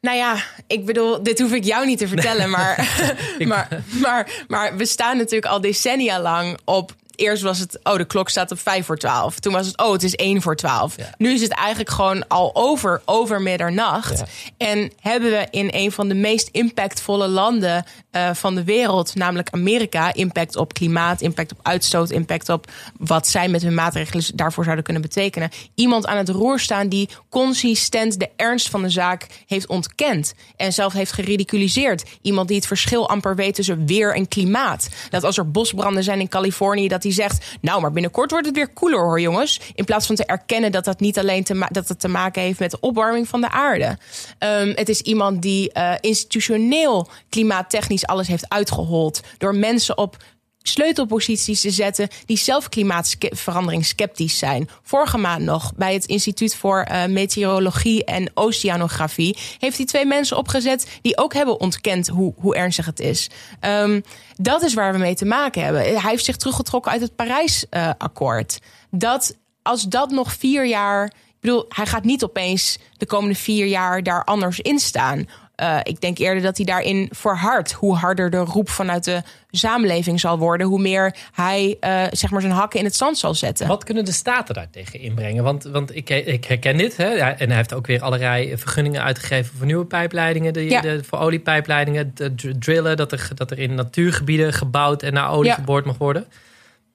Nou ja, ik bedoel, dit hoef ik jou niet te vertellen, maar, maar, maar, maar we staan natuurlijk al decennia lang op eerst was het, oh, de klok staat op 5 voor 12. Toen was het, oh, het is 1 voor 12. Nu is het eigenlijk gewoon al over, over middernacht. En hebben we in een van de meest impactvolle landen uh, van de wereld, namelijk Amerika, impact op klimaat, impact op uitstoot, impact op wat zij met hun maatregelen daarvoor zouden kunnen betekenen. Iemand aan het roer staan die consistent de ernst van de zaak heeft ontkend en zelf heeft geridiculiseerd. Iemand die het verschil amper weet tussen weer en klimaat. Dat als er bosbranden zijn in Californië, dat die zegt: Nou, maar binnenkort wordt het weer koeler hoor, jongens. In plaats van te erkennen dat dat niet alleen te, dat het te maken heeft met de opwarming van de aarde. Um, het is iemand die uh, institutioneel klimaattechnisch alles heeft uitgehold. Door mensen op sleutelposities te zetten die zelf klimaatverandering sceptisch zijn. Vorige maand nog bij het Instituut voor uh, Meteorologie en Oceanografie heeft hij twee mensen opgezet die ook hebben ontkend hoe, hoe ernstig het is. Um, dat is waar we mee te maken hebben. Hij heeft zich teruggetrokken uit het Parijsakkoord. Uh, dat als dat nog vier jaar. Ik bedoel, hij gaat niet opeens de komende vier jaar daar anders in staan. Uh, ik denk eerder dat hij daarin verhardt. Hoe harder de roep vanuit de samenleving zal worden, hoe meer hij uh, zeg maar zijn hakken in het zand zal zetten. Wat kunnen de staten daar tegen inbrengen? Want, want ik, ik herken dit. Hè? Ja, en hij heeft ook weer allerlei vergunningen uitgegeven voor nieuwe pijpleidingen. De, ja. de, voor oliepijpleidingen, de drillen, dat er, dat er in natuurgebieden gebouwd en naar olie ja. geboord mag worden.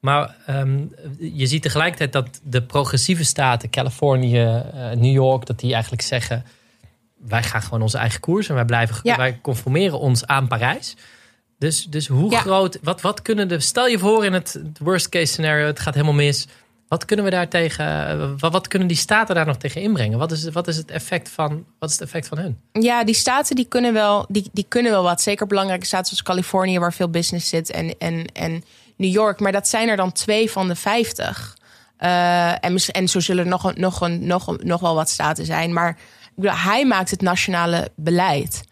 Maar um, je ziet tegelijkertijd dat de progressieve staten, Californië, uh, New York, dat die eigenlijk zeggen wij gaan gewoon onze eigen koers en wij blijven, ja. wij conformeren ons aan Parijs. Dus, dus hoe ja. groot, wat, wat kunnen de, stel je voor in het worst case scenario, het gaat helemaal mis. Wat kunnen we daar tegen, wat, wat kunnen die staten daar nog tegen inbrengen? Wat is, wat is het effect van, wat is het effect van hun? Ja, die staten die kunnen wel, die, die kunnen wel wat. Zeker belangrijke staten zoals Californië, waar veel business zit, en, en, en New York. Maar dat zijn er dan twee van de vijftig. Uh, en, en zo zullen er nog, nog, een, nog, nog wel wat staten zijn. Maar bedoel, hij maakt het nationale beleid.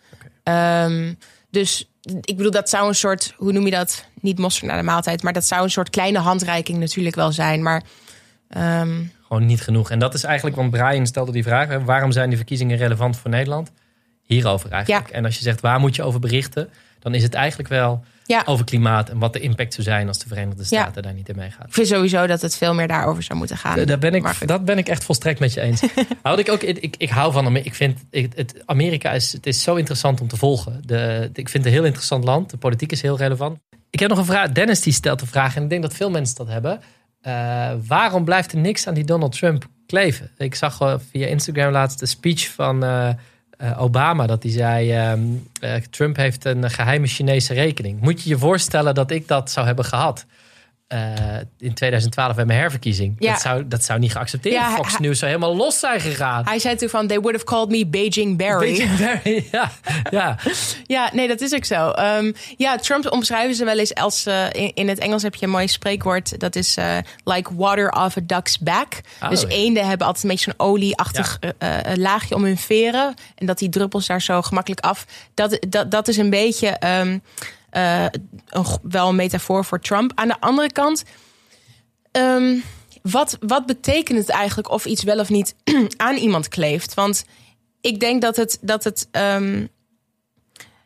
Okay. Um, dus ik bedoel, dat zou een soort, hoe noem je dat? Niet mosterd naar de maaltijd, maar dat zou een soort kleine handreiking natuurlijk wel zijn. Maar. Um... Gewoon niet genoeg. En dat is eigenlijk, want Brian stelde die vraag: waarom zijn die verkiezingen relevant voor Nederland? Hierover eigenlijk. Ja. En als je zegt waar moet je over berichten, dan is het eigenlijk wel ja. over klimaat en wat de impact zou zijn als de Verenigde Staten ja. daar niet in meegaat. Ik vind sowieso dat het veel meer daarover zou moeten gaan. Daar ben ik, dat ben ik echt volstrekt met je eens. Houd ik, ook, ik, ik hou van Ik vind het, Amerika is, het is zo interessant om te volgen. De, ik vind het een heel interessant land. De politiek is heel relevant. Ik heb nog een vraag. Dennis die stelt de vraag, en ik denk dat veel mensen dat hebben. Uh, waarom blijft er niks aan die Donald Trump kleven? Ik zag via Instagram laatst de speech van. Uh, Obama, dat hij zei: um, uh, Trump heeft een geheime Chinese rekening. Moet je je voorstellen dat ik dat zou hebben gehad? Uh, in 2012 bij mijn herverkiezing. Ja. Dat, zou, dat zou niet geaccepteerd ja, Fox News zou helemaal los zijn gegaan. Hij zei toen van, they would have called me Beijing Barry. Beijing Barry, ja. ja. ja, nee, dat is ook zo. Um, ja, Trump omschrijven ze wel eens als... Uh, in, in, het Engels heb je een mooi spreekwoord. Dat is uh, like water off a duck's back. Oh, dus ja. eenden hebben altijd een beetje zo'n olieachtig ja. laagje om hun veren. En dat die druppels daar zo gemakkelijk af. Dat, dat, dat is een beetje... Um, een, wel een metafoor voor Trump. Aan de andere kant, um, wat, wat betekent het eigenlijk of iets wel of niet aan iemand kleeft? Want ik denk dat het, dat het, um,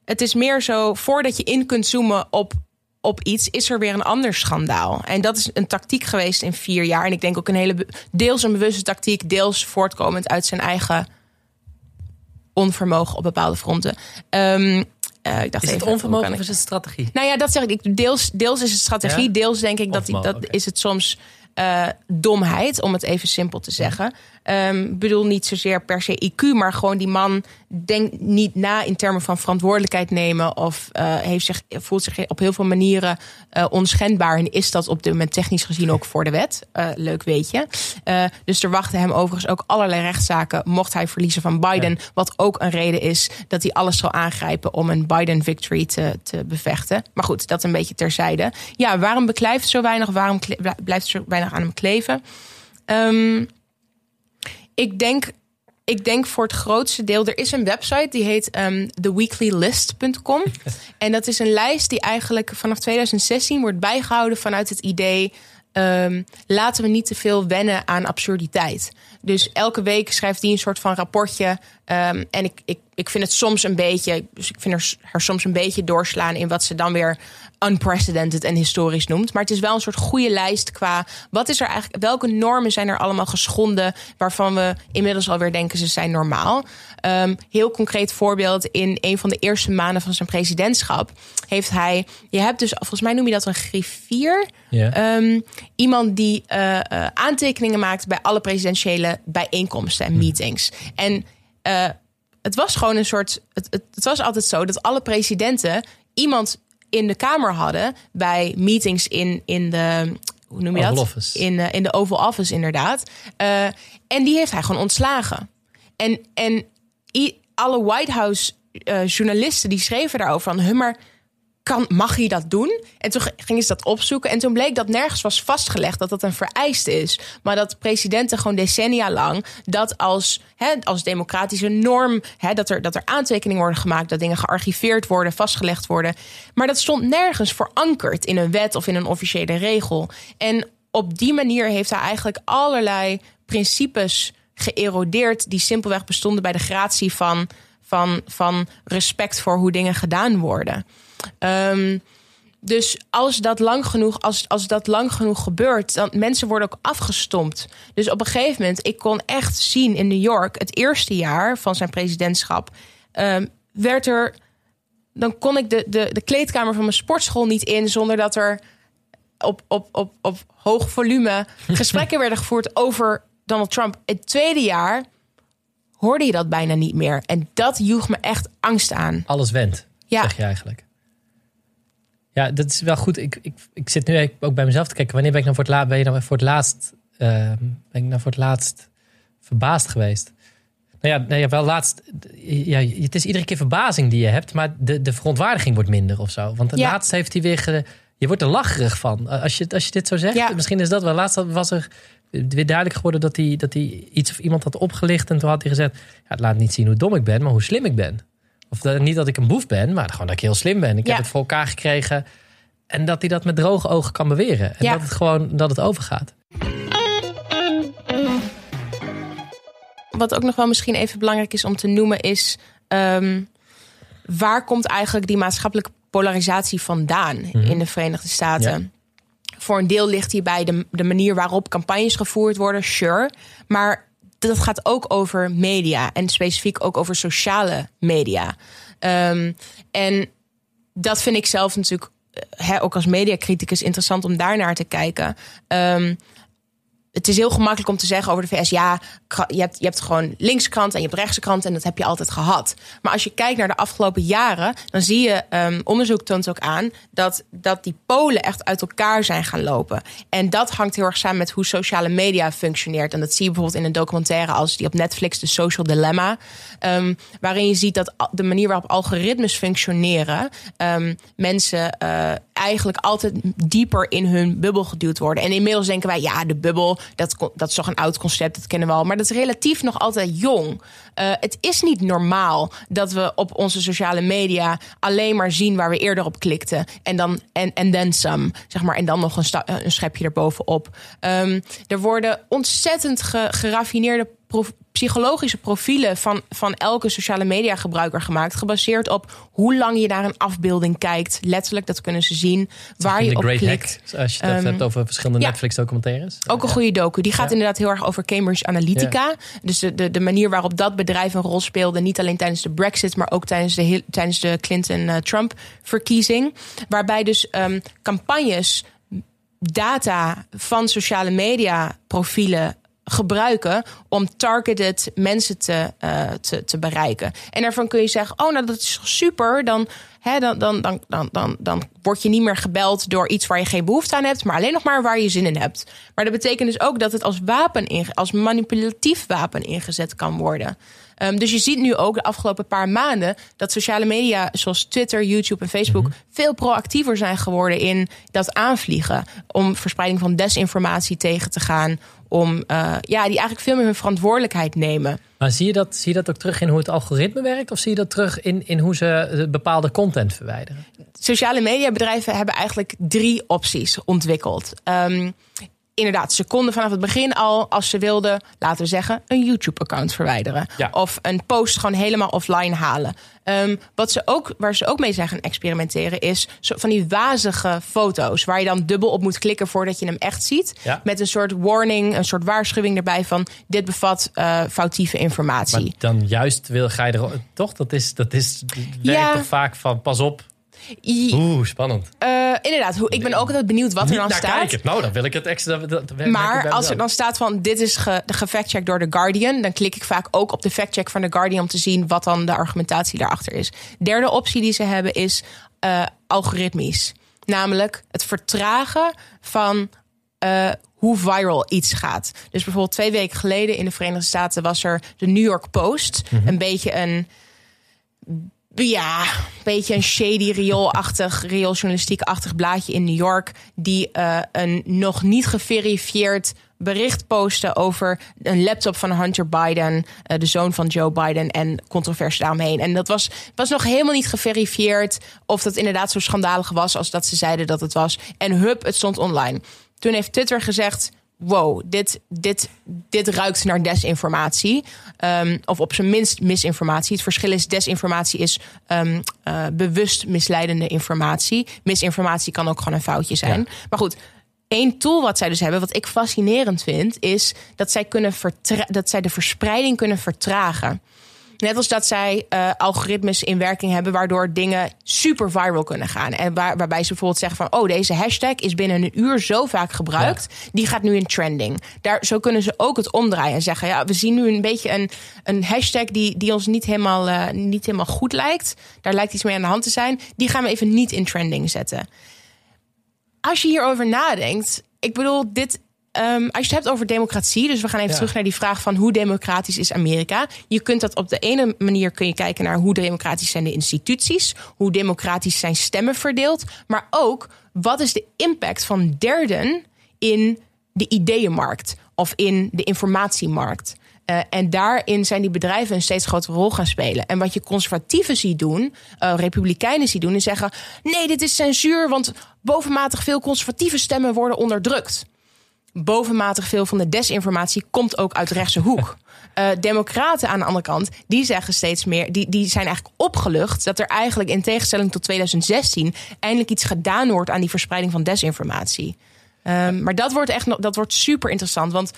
het is meer zo, voordat je in kunt zoomen op, op iets, is er weer een ander schandaal. En dat is een tactiek geweest in vier jaar. En ik denk ook een hele, deels een bewuste tactiek, deels voortkomend uit zijn eigen onvermogen op bepaalde fronten. Um, uh, ik dacht is het onvermogen of is het strategie? Nou ja, dat zeg ik. Deels, deels is het strategie. Ja? Deels denk ik dat, dat is het soms eh, domheid, om het even simpel te zeggen. Um, bedoel niet zozeer per se IQ, maar gewoon die man denkt niet na in termen van verantwoordelijkheid nemen. Of uh, heeft zich, voelt zich op heel veel manieren uh, onschendbaar. En is dat op dit moment technisch gezien ook voor de wet. Uh, leuk weet je. dus er wachten hem overigens ook allerlei rechtszaken. Mocht hij verliezen van Biden. Ja. Wat ook een reden is dat hij alles zal aangrijpen om een Biden victory te, te bevechten. Maar goed, dat een beetje terzijde. Ja, waarom beklijft zo weinig? Waarom blijft zo weinig aan hem kleven? Um, ik denk, ik denk voor het grootste deel. Er is een website die heet um, theweeklylist.com. en dat is een lijst die eigenlijk vanaf 2016 wordt bijgehouden vanuit het idee. Um, laten we niet te veel wennen aan absurditeit. Dus elke week schrijft die een soort van rapportje. Um, en ik, ik, ik vind het soms een beetje. Dus ik vind er, er soms een beetje doorslaan in wat ze dan weer unprecedented en historisch noemt. Maar het is wel een soort goede lijst qua wat is er eigenlijk, welke normen zijn er allemaal geschonden waarvan we inmiddels alweer denken ze zijn normaal. Um, heel concreet voorbeeld in een van de eerste maanden van zijn presidentschap heeft hij, je hebt dus volgens mij noem je dat een griffier, yeah. um, iemand die uh, uh, aantekeningen maakt bij alle presidentiële bijeenkomsten en hm. meetings. En uh, het was gewoon een soort. Het, het, het, was altijd zo dat alle presidenten iemand in de Kamer hadden bij meetings in, in de. Hoe noem je Oval dat? Office. In, de, in de Oval Office, inderdaad. Uh, en die heeft hij gewoon ontslagen. En, en i, alle White House uh, journalisten die schreven daarover van... Huh, maar kan, mag hij dat doen? En toen gingen ze dat opzoeken. En toen bleek dat nergens was vastgelegd dat dat een vereiste is. Maar dat presidenten gewoon decennia lang dat als, als democratische norm, dat, er, dat er aantekeningen worden gemaakt, dat dingen gearchiveerd worden, vastgelegd worden. Maar dat stond nergens verankerd in een wet of in een officiële regel. En op die manier heeft hij eigenlijk allerlei principes geërodeerd die simpelweg bestonden bij de gratie van, van, van respect voor hoe dingen gedaan worden. Um, dus als dat lang genoeg, als, als dat lang genoeg gebeurt, dan mensen worden ook afgestompt. Dus op een gegeven moment, ik kon echt zien in New York, het eerste jaar van zijn presidentschap, um, werd er. Dan kon ik de, de, de kleedkamer van mijn sportschool niet in zonder dat er op, op, op, op hoog volume gesprekken werden gevoerd over Donald Trump. Het tweede jaar hoorde je dat bijna niet meer. En dat joeg me echt angst aan. Alles went, ja. zeg je eigenlijk. Ja, dat is wel goed. Ik, ik, ik zit nu ook bij mezelf te kijken. Wanneer ben ik nou voor het, laat, ben je nou voor het laatst, uh, ben ik nou voor het laatst verbaasd geweest? Nou ja, nou ja, wel laatst. Ja, het is iedere keer verbazing die je hebt, maar de, de verontwaardiging wordt minder of zo. Want de ja. laatst heeft hij weer. Ge, je wordt er lacherig van. Als je, als je dit zo zegt, ja. misschien is dat wel. Laatst was er weer duidelijk geworden dat hij, dat hij iets of iemand had opgelicht. En toen had hij gezegd: ja, Het laat niet zien hoe dom ik ben, maar hoe slim ik ben. Of dat, niet dat ik een boef ben, maar gewoon dat ik heel slim ben. Ik ja. heb het voor elkaar gekregen. En dat hij dat met droge ogen kan beweren. En ja. dat het gewoon dat het overgaat. Wat ook nog wel misschien even belangrijk is om te noemen is... Um, waar komt eigenlijk die maatschappelijke polarisatie vandaan mm -hmm. in de Verenigde Staten? Ja. Voor een deel ligt hierbij de, de manier waarop campagnes gevoerd worden, sure. Maar dat gaat ook over media en specifiek ook over sociale media. Um, en dat vind ik zelf natuurlijk he, ook als mediacriticus interessant om daar naar te kijken. Um, het is heel gemakkelijk om te zeggen over de VS: ja, je hebt, je hebt gewoon linkse krant en je hebt rechtse krant en dat heb je altijd gehad. Maar als je kijkt naar de afgelopen jaren, dan zie je, um, onderzoek toont ook aan dat, dat die polen echt uit elkaar zijn gaan lopen. En dat hangt heel erg samen met hoe sociale media functioneert. En dat zie je bijvoorbeeld in een documentaire als die op Netflix, The Social Dilemma, um, waarin je ziet dat de manier waarop algoritmes functioneren, um, mensen uh, eigenlijk altijd dieper in hun bubbel geduwd worden. En inmiddels denken wij, ja, de bubbel, dat, dat is toch een oud concept, dat kennen we al. Maar dat is relatief nog altijd jong. Uh, het is niet normaal dat we op onze sociale media alleen maar zien waar we eerder op klikten. En dan en, en then some, zeg maar. En dan nog een schepje erbovenop. Um, er worden ontzettend ge, geraffineerde psychologische profielen van, van elke sociale media gebruiker gemaakt. Gebaseerd op hoe lang je naar een afbeelding kijkt. Letterlijk, dat kunnen ze zien. Waar je op Great klikt. Hack, als je het um, hebt over verschillende ja, Netflix documentaires. Ook een goede docu. Die gaat ja. inderdaad heel erg over Cambridge Analytica. Ja. Dus de, de, de manier waarop dat bedrijf een rol speelde. Niet alleen tijdens de Brexit, maar ook tijdens de, tijdens de Clinton-Trump verkiezing. Waarbij dus um, campagnes data van sociale media profielen gebruiken om targeted mensen te, uh, te, te bereiken. En daarvan kun je zeggen: Oh, nou dat is super. Dan, hè, dan, dan, dan, dan, dan, dan word je niet meer gebeld door iets waar je geen behoefte aan hebt, maar alleen nog maar waar je zin in hebt. Maar dat betekent dus ook dat het als wapen, in, als manipulatief wapen ingezet kan worden. Um, dus je ziet nu ook de afgelopen paar maanden dat sociale media zoals Twitter, YouTube en Facebook mm -hmm. veel proactiever zijn geworden in dat aanvliegen. Om verspreiding van desinformatie tegen te gaan om uh, ja, die eigenlijk veel meer hun verantwoordelijkheid nemen. Maar zie je, dat, zie je dat ook terug in hoe het algoritme werkt? Of zie je dat terug in, in hoe ze bepaalde content verwijderen? Sociale mediabedrijven hebben eigenlijk drie opties ontwikkeld. Um, inderdaad, ze konden vanaf het begin al, als ze wilden, laten we zeggen, een YouTube-account verwijderen. Ja. Of een post gewoon helemaal offline halen. Um, wat ze ook, waar ze ook mee zijn gaan experimenteren, is van die wazige foto's. Waar je dan dubbel op moet klikken voordat je hem echt ziet. Ja. Met een soort warning, een soort waarschuwing erbij van dit bevat uh, foutieve informatie. Maar dan juist wil ga je er toch? Dat is, dat is werkt ja. toch vaak van pas op. Oeh, spannend. Uh, inderdaad, ik ben ook altijd benieuwd wat er dan staat. Kijken. Nou, dan wil ik het extra. Dat, maar als er dan staat van dit is ge, gefactcheckt door The Guardian, dan klik ik vaak ook op de factcheck van The Guardian om te zien wat dan de argumentatie daarachter is. Derde optie die ze hebben is uh, algoritmisch. Namelijk het vertragen van uh, hoe viral iets gaat. Dus bijvoorbeeld twee weken geleden in de Verenigde Staten was er de New York Post. Mm -hmm. Een beetje een ja, een beetje een shady rioolachtig, riooljournalistiek-achtig blaadje in New York. Die uh, een nog niet geverifieerd bericht posten over een laptop van Hunter Biden, uh, de zoon van Joe Biden, en controversie daaromheen. En dat was, was nog helemaal niet geverifieerd of dat inderdaad zo schandalig was als dat ze zeiden dat het was. En hup, het stond online. Toen heeft Twitter gezegd: wow, dit, dit, dit ruikt naar desinformatie. Um, of op zijn minst misinformatie. Het verschil is, desinformatie is um, uh, bewust misleidende informatie. Misinformatie kan ook gewoon een foutje zijn. Ja. Maar goed, één tool wat zij dus hebben, wat ik fascinerend vind, is dat zij, kunnen dat zij de verspreiding kunnen vertragen. Net als dat zij uh, algoritmes in werking hebben, waardoor dingen super viral kunnen gaan. En waar, waarbij ze bijvoorbeeld zeggen van: oh, deze hashtag is binnen een uur zo vaak gebruikt, ja. die gaat nu in trending. Daar, zo kunnen ze ook het omdraaien en zeggen: ja, we zien nu een beetje een, een hashtag die, die ons niet helemaal, uh, niet helemaal goed lijkt. Daar lijkt iets mee aan de hand te zijn. Die gaan we even niet in trending zetten. Als je hierover nadenkt, ik bedoel, dit, Um, als je het hebt over democratie, dus we gaan even ja. terug naar die vraag van hoe democratisch is Amerika. Je kunt dat op de ene manier kun je kijken naar hoe democratisch zijn de instituties, hoe democratisch zijn stemmen verdeeld, maar ook wat is de impact van derden in de ideeënmarkt of in de informatiemarkt. Uh, en daarin zijn die bedrijven een steeds grotere rol gaan spelen. En wat je conservatieven ziet doen, uh, republikeinen ziet doen, is zeggen: nee, dit is censuur, want bovenmatig veel conservatieve stemmen worden onderdrukt bovenmatig veel van de desinformatie komt ook uit de rechtse hoek. Uh, democraten aan de andere kant, die zeggen steeds meer, die, die zijn eigenlijk opgelucht dat er eigenlijk in tegenstelling tot 2016 eindelijk iets gedaan wordt aan die verspreiding van desinformatie. Um, maar dat wordt echt dat wordt super interessant. Want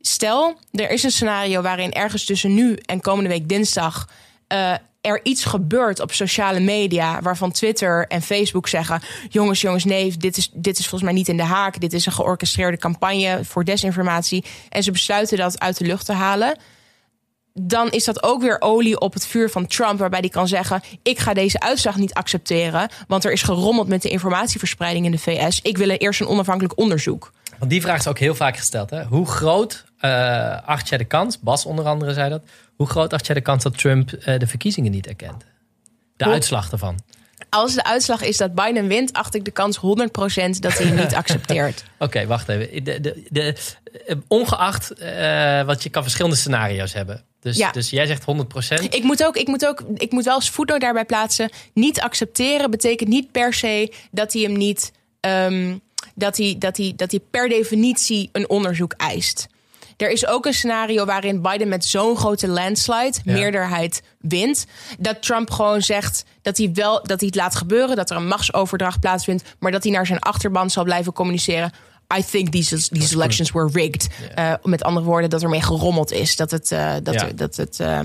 stel, er is een scenario waarin ergens tussen nu en komende week dinsdag uh, er iets gebeurt op sociale media waarvan Twitter en Facebook zeggen: jongens, jongens, nee, dit is, dit is volgens mij niet in de haak. Dit is een georchestreerde campagne voor desinformatie. En ze besluiten dat uit de lucht te halen. Dan is dat ook weer olie op het vuur van Trump, waarbij hij kan zeggen: Ik ga deze uitslag niet accepteren, want er is gerommeld met de informatieverspreiding in de VS. Ik wil eerst een onafhankelijk onderzoek. Want die vraag is ook heel vaak gesteld. Hè? Hoe groot uh, acht jij de kans, Bas onder andere zei dat, hoe groot acht jij de kans dat Trump uh, de verkiezingen niet erkent? De uitslag ervan. Als de uitslag is dat Biden wint, acht ik de kans 100% dat hij hem niet accepteert. Oké, okay, wacht even. De, de, de, ongeacht, uh, wat je kan verschillende scenario's hebben. Dus, ja. dus jij zegt 100%. Ik moet ook, ik moet ook, ik moet wel als voetnoot daarbij plaatsen. Niet accepteren betekent niet per se dat hij hem niet, um, dat hij, dat hij, dat hij per definitie een onderzoek eist. Er is ook een scenario waarin Biden met zo'n grote landslide ja. meerderheid wint. Dat Trump gewoon zegt dat hij wel dat hij het laat gebeuren, dat er een machtsoverdracht plaatsvindt, maar dat hij naar zijn achterban zal blijven communiceren. I think these, these elections were rigged. Uh, met andere woorden, dat er mee gerommeld is. Dat het, uh, dat, Ja. dat het uh,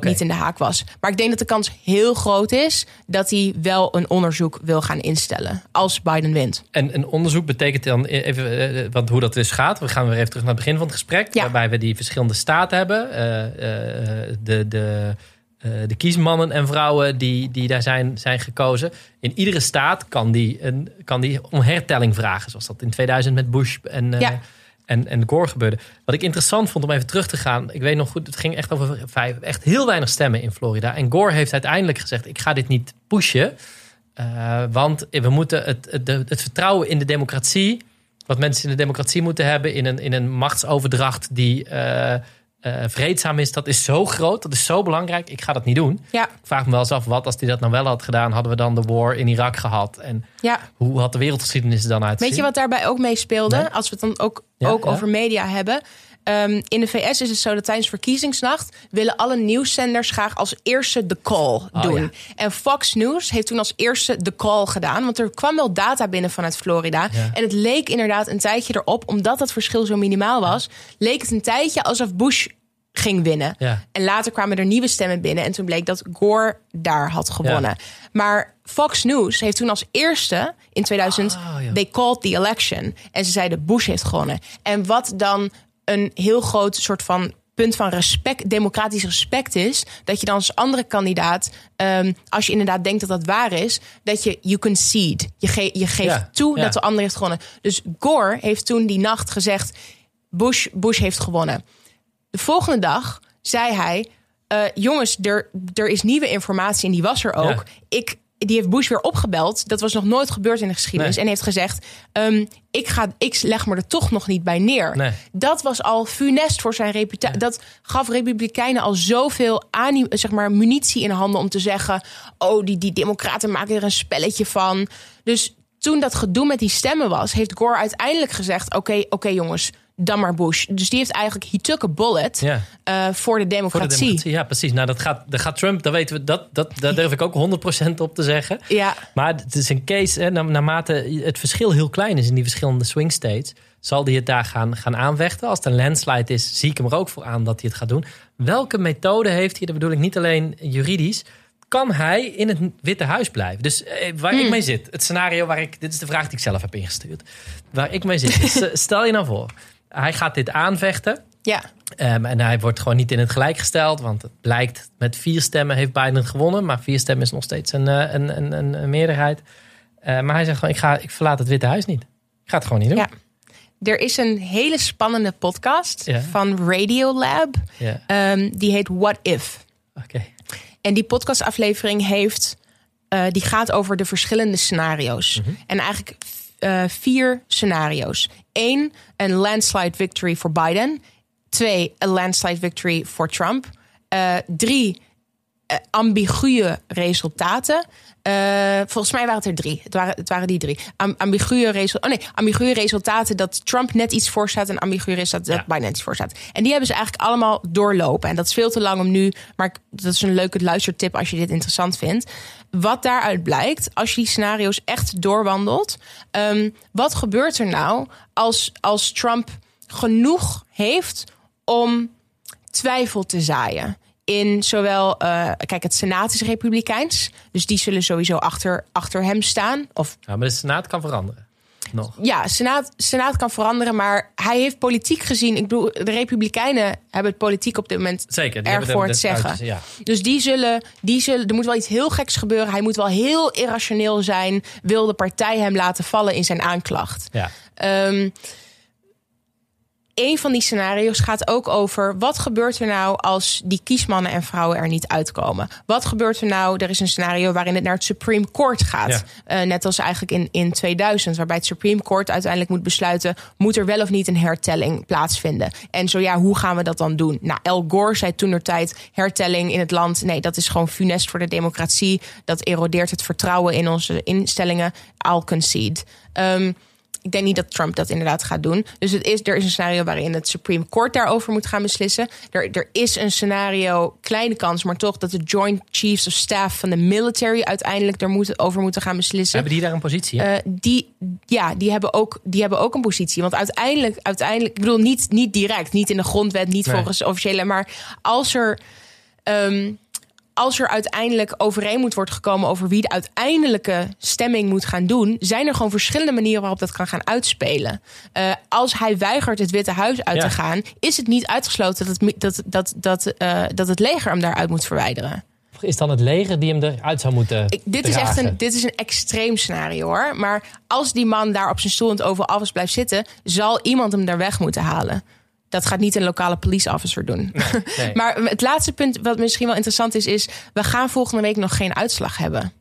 niet in de haak was. Maar ik denk dat de kans heel groot is dat hij wel een onderzoek wil gaan instellen. Als Biden wint. En een onderzoek betekent dan even, eh, want hoe dat dus gaat. We gaan weer even terug naar het begin van het gesprek. Ja. Waarbij we die verschillende staten hebben. Eh, eh, de, de, eh, de kiesmannen en vrouwen die, die daar zijn, zijn gekozen. In iedere staat kan die, een, kan die om hertelling vragen. Zoals dat in 2000 met Bush en, eh, en, en Gore gebeurde. Wat ik interessant vond om even terug te gaan. Ik weet nog goed, het ging echt over vijf, echt heel weinig stemmen in Florida. En Gore heeft uiteindelijk gezegd: ik ga dit niet pushen. Eh, want we moeten het, het, het vertrouwen in de democratie, wat mensen in de democratie moeten hebben, in een, in een machtsoverdracht die eh, eh, vreedzaam is, dat is zo groot, dat is zo belangrijk. Ik ga dat niet doen. Ja, Ik vraag me wel eens af, wat als hij dat nou wel had gedaan, hadden we dan de war in Irak gehad? En ja. hoe had de wereldgeschiedenis er dan uitgezien? Weet je wat daarbij ook mee speelde? Nee. Als we het dan ook, Ja, ook over media hebben. Ehm, in de VS is het zo dat tijdens verkiezingsnacht willen alle nieuwszenders graag als eerste de call Oh, doen. ja. En Fox News heeft toen als eerste de call gedaan. Want er kwam wel data binnen vanuit Florida. Ja. En het leek inderdaad een tijdje erop, omdat dat verschil zo minimaal was, leek het een tijdje alsof Bush ging winnen. Ja. En later kwamen er nieuwe stemmen binnen. En toen bleek dat Gore daar had gewonnen. Maar Fox News heeft toen als eerste in 2000... Ah, ja. they called the election. En ze zeiden Bush heeft gewonnen. En wat dan een heel groot soort van punt van respect, democratisch respect is... dat je dan als andere kandidaat, ehm, als je inderdaad denkt dat dat waar is... dat je you concede. Je, ge- je geeft Ja, toe ja. dat de ander heeft gewonnen. Dus Gore heeft toen die nacht gezegd... Bush, Bush heeft gewonnen. De volgende dag zei hij: eh, Jongens, er, er is nieuwe informatie en die was er ook. Ja. Ik, die heeft Bush weer opgebeld. Dat was nog nooit gebeurd in de geschiedenis. Nee. En heeft gezegd: ehm, ik, ga, ik leg me er toch nog niet bij neer. Nee. Dat was al funest voor zijn reputatie. Dat gaf Republikeinen al zoveel ani- zeg maar, munitie in handen om te zeggen: Oh, die, die Democraten maken er een spelletje van. Dus toen dat gedoe met die stemmen was, heeft Gore uiteindelijk gezegd: Oké, oké jongens, dan maar Bush. Dus die heeft eigenlijk, he took a bullet Ja. eh, voor de Voor de democratie. ja, precies. Nou, dat gaat, dat gaat Trump, dat weten we, dat, dat, daar durf ik ook 100% op te zeggen. Ja, Maar het is een case, hè, na- naarmate het verschil heel klein is in die verschillende swing states, zal hij het daar gaan, gaan aanvechten. Als het een landslide is, zie ik hem er ook voor aan dat hij het gaat doen. Welke methode heeft hij, dat bedoel ik niet alleen juridisch, kan hij in het Witte Huis blijven? Dus eh, waar ik mee zit, het scenario waar ik, dit is de vraag die ik zelf heb ingestuurd, waar ik mee zit. stel je nou voor, hij gaat dit aanvechten. ja, Ehm, en hij wordt gewoon niet in het gelijk gesteld. Want het blijkt met vier stemmen heeft Biden gewonnen. Maar vier stemmen is nog steeds een, eh, een, een, meerderheid. Eh, maar hij zegt gewoon, ik, ga, ik verlaat het Witte Huis niet. Ik ga het gewoon niet doen. ja. Er is een hele spannende podcast Ja. van Radiolab. Ja, Ehm, die heet What If. oké. En die podcastaflevering heeft, eh, die gaat over de verschillende scenario's. Mhm. En eigenlijk eh, vier scenario's. Eén, een landslide victory voor Biden. Twee, een landslide victory voor Trump. Eh, drie, ambiguë resultaten. Eh, volgens mij waren het er drie. Het waren, het waren die drie. Am, ambiguë, resul, oh nee, ambiguë resultaten dat Trump net iets voorstaat... en ambiguë resultaten dat Ja. Biden net iets voorstaat. En die hebben ze eigenlijk allemaal doorlopen. En dat is veel te lang om nu... maar dat is een leuke luistertip als je dit interessant vindt. Wat daaruit blijkt, als je die scenario's echt doorwandelt... ehm, wat gebeurt er nou als, als Trump genoeg heeft om twijfel te zaaien. In zowel, eh, kijk, het Senaat is republikeins. Dus die zullen sowieso achter, achter hem staan. Of Ja, maar de Senaat kan veranderen. Nog. ja, Senaat, Senaat kan veranderen. Maar hij heeft politiek gezien. Ik bedoel, de Republikeinen hebben het politiek op dit moment Zeker. die erg hebben voor het zeggen. uitjes, Ja. Dus die zullen, die zullen, er moet wel iets heel geks gebeuren. Hij moet wel heel irrationeel zijn. Wil de partij hem laten vallen in zijn aanklacht. Ja. Ehm een van die scenario's gaat ook over wat gebeurt er nou als die kiesmannen en vrouwen er niet uitkomen? Wat gebeurt er nou? Er is een scenario waarin het naar het Supreme Court gaat. Ja. Eh, net als eigenlijk in, in 2000, waarbij het Supreme Court uiteindelijk moet besluiten: moet er wel of niet een hertelling plaatsvinden? En zo ja, hoe gaan we dat dan doen? Nou, Al Gore zei toen er tijd: hertelling in het land. Nee, dat is gewoon funest voor de democratie. Dat erodeert het vertrouwen in onze instellingen. I'll concede. Ehm, ik denk niet dat Trump dat inderdaad gaat doen. Dus het is, er is een scenario waarin het Supreme Court daarover moet gaan beslissen. Er, er is een scenario, kleine kans, maar toch dat de Joint Chiefs of Staff van de military uiteindelijk daarover over moeten gaan beslissen. Hebben die daar een positie? Uh, die, ja, die hebben, ook, die hebben ook een positie. Want uiteindelijk, uiteindelijk ik bedoel niet, niet direct, niet in de grondwet, niet Nee. volgens officiële, maar als er. ehm, als er uiteindelijk overeen moet worden gekomen over wie de uiteindelijke stemming moet gaan doen, zijn er gewoon verschillende manieren waarop dat kan gaan uitspelen. Eh, als hij weigert het Witte Huis uit Ja. te gaan, is het niet uitgesloten dat het, dat, dat, dat, eh, dat het leger hem daaruit moet verwijderen. Is dan het leger die hem eruit zou moeten Ik, dit, is echt een, dit is een extreem scenario hoor. Maar als die man daar op zijn stoel in het Oval Office blijft zitten, zal iemand hem daar weg moeten halen. Dat gaat niet een lokale police officer doen. nee. maar het laatste punt, wat misschien wel interessant is, is: we gaan volgende week nog geen uitslag hebben.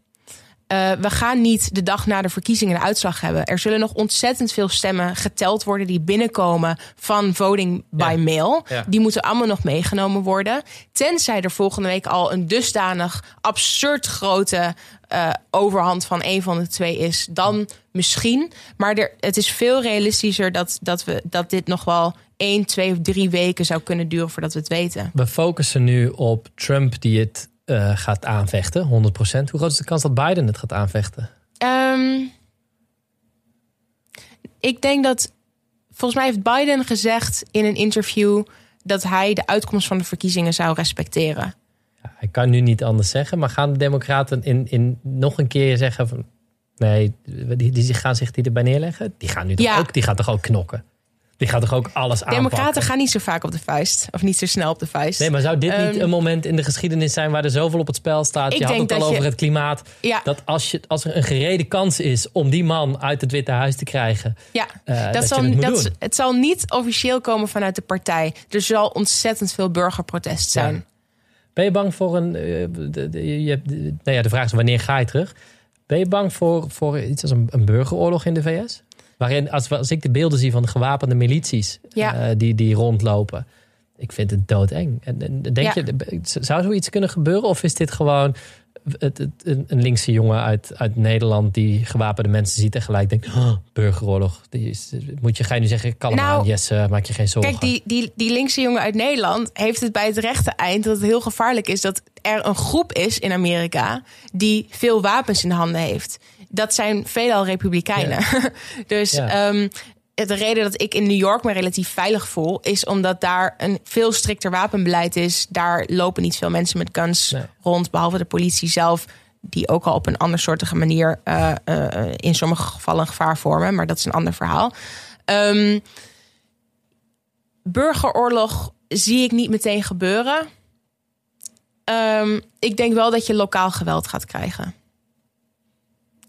Eh, we gaan niet de dag na de verkiezingen een uitslag hebben. Er zullen nog ontzettend veel stemmen geteld worden die binnenkomen van voting by Ja. mail. Ja. Die moeten allemaal nog meegenomen worden. Tenzij er volgende week al een dusdanig absurd grote eh, overhand van een van de twee is, dan misschien. Maar er, het is veel realistischer dat, dat, we, dat dit nog wel één, twee of drie weken zou kunnen duren voordat we het weten. We focussen nu op Trump die het eh, gaat aanvechten, 100%. Hoe groot is de kans dat Biden het gaat aanvechten? Ehm, ik denk dat. Volgens mij heeft Biden gezegd in een interview dat hij de uitkomst van de verkiezingen zou respecteren. Ja, hij kan nu niet anders zeggen, maar gaan de Democraten in, in nog een keer zeggen van nee, die, die gaan zich die erbij neerleggen? Die gaan nu toch Ja. ook, die gaan toch ook knokken? Die gaan toch ook alles aanpakken? Democraten gaan niet zo vaak op de vuist. Of niet zo snel op de vuist. Nee, maar zou dit niet Ehm, een moment in de geschiedenis zijn waar er zoveel op het spel staat? Ik Je had het al je- over het klimaat. Ja. Dat als, je, als er een gerede kans is om die man uit het Witte Huis te krijgen, Ja, eh, dat, dat zal, het dat, het zal niet officieel komen vanuit de partij. Er zal ontzettend veel burgerprotest zijn. Ja. Ben je bang voor een. eh, de, de- je hebt, nou ja, de vraag is wanneer ga je terug? Ben je bang voor, voor iets als een, een burgeroorlog in de VS? Waarin, als, als ik de beelden zie van de gewapende milities Ja. eh, die, die rondlopen. Ik vind het doodeng. En, en denk Ja. je, zou zoiets kunnen gebeuren? Of is dit gewoon het, het- een, linkse jongen uit, uit Nederland die gewapende mensen ziet en gelijk denkt: "Oh, burgeroorlog. Die is, moet je, ga je nu zeggen: kalm Nou, aan, Jesse, maak je geen zorgen. Kijk, die, die, die linkse jongen uit Nederland heeft het bij het rechte eind dat het heel gevaarlijk is dat er een groep is in Amerika die veel wapens in de handen heeft. Dat zijn veelal republikeinen. dus Ja. ehm, de reden dat ik in New York me relatief veilig voel, is omdat daar een veel strikter wapenbeleid is. Daar lopen niet veel mensen met guns Nee. rond, behalve de politie zelf. Die ook al op een andersoortige manier eh, eh, in sommige gevallen een gevaar vormen. Maar dat is een ander verhaal. Ehm, burgeroorlog zie ik niet meteen gebeuren. Ehm, ik denk wel dat je lokaal geweld gaat krijgen.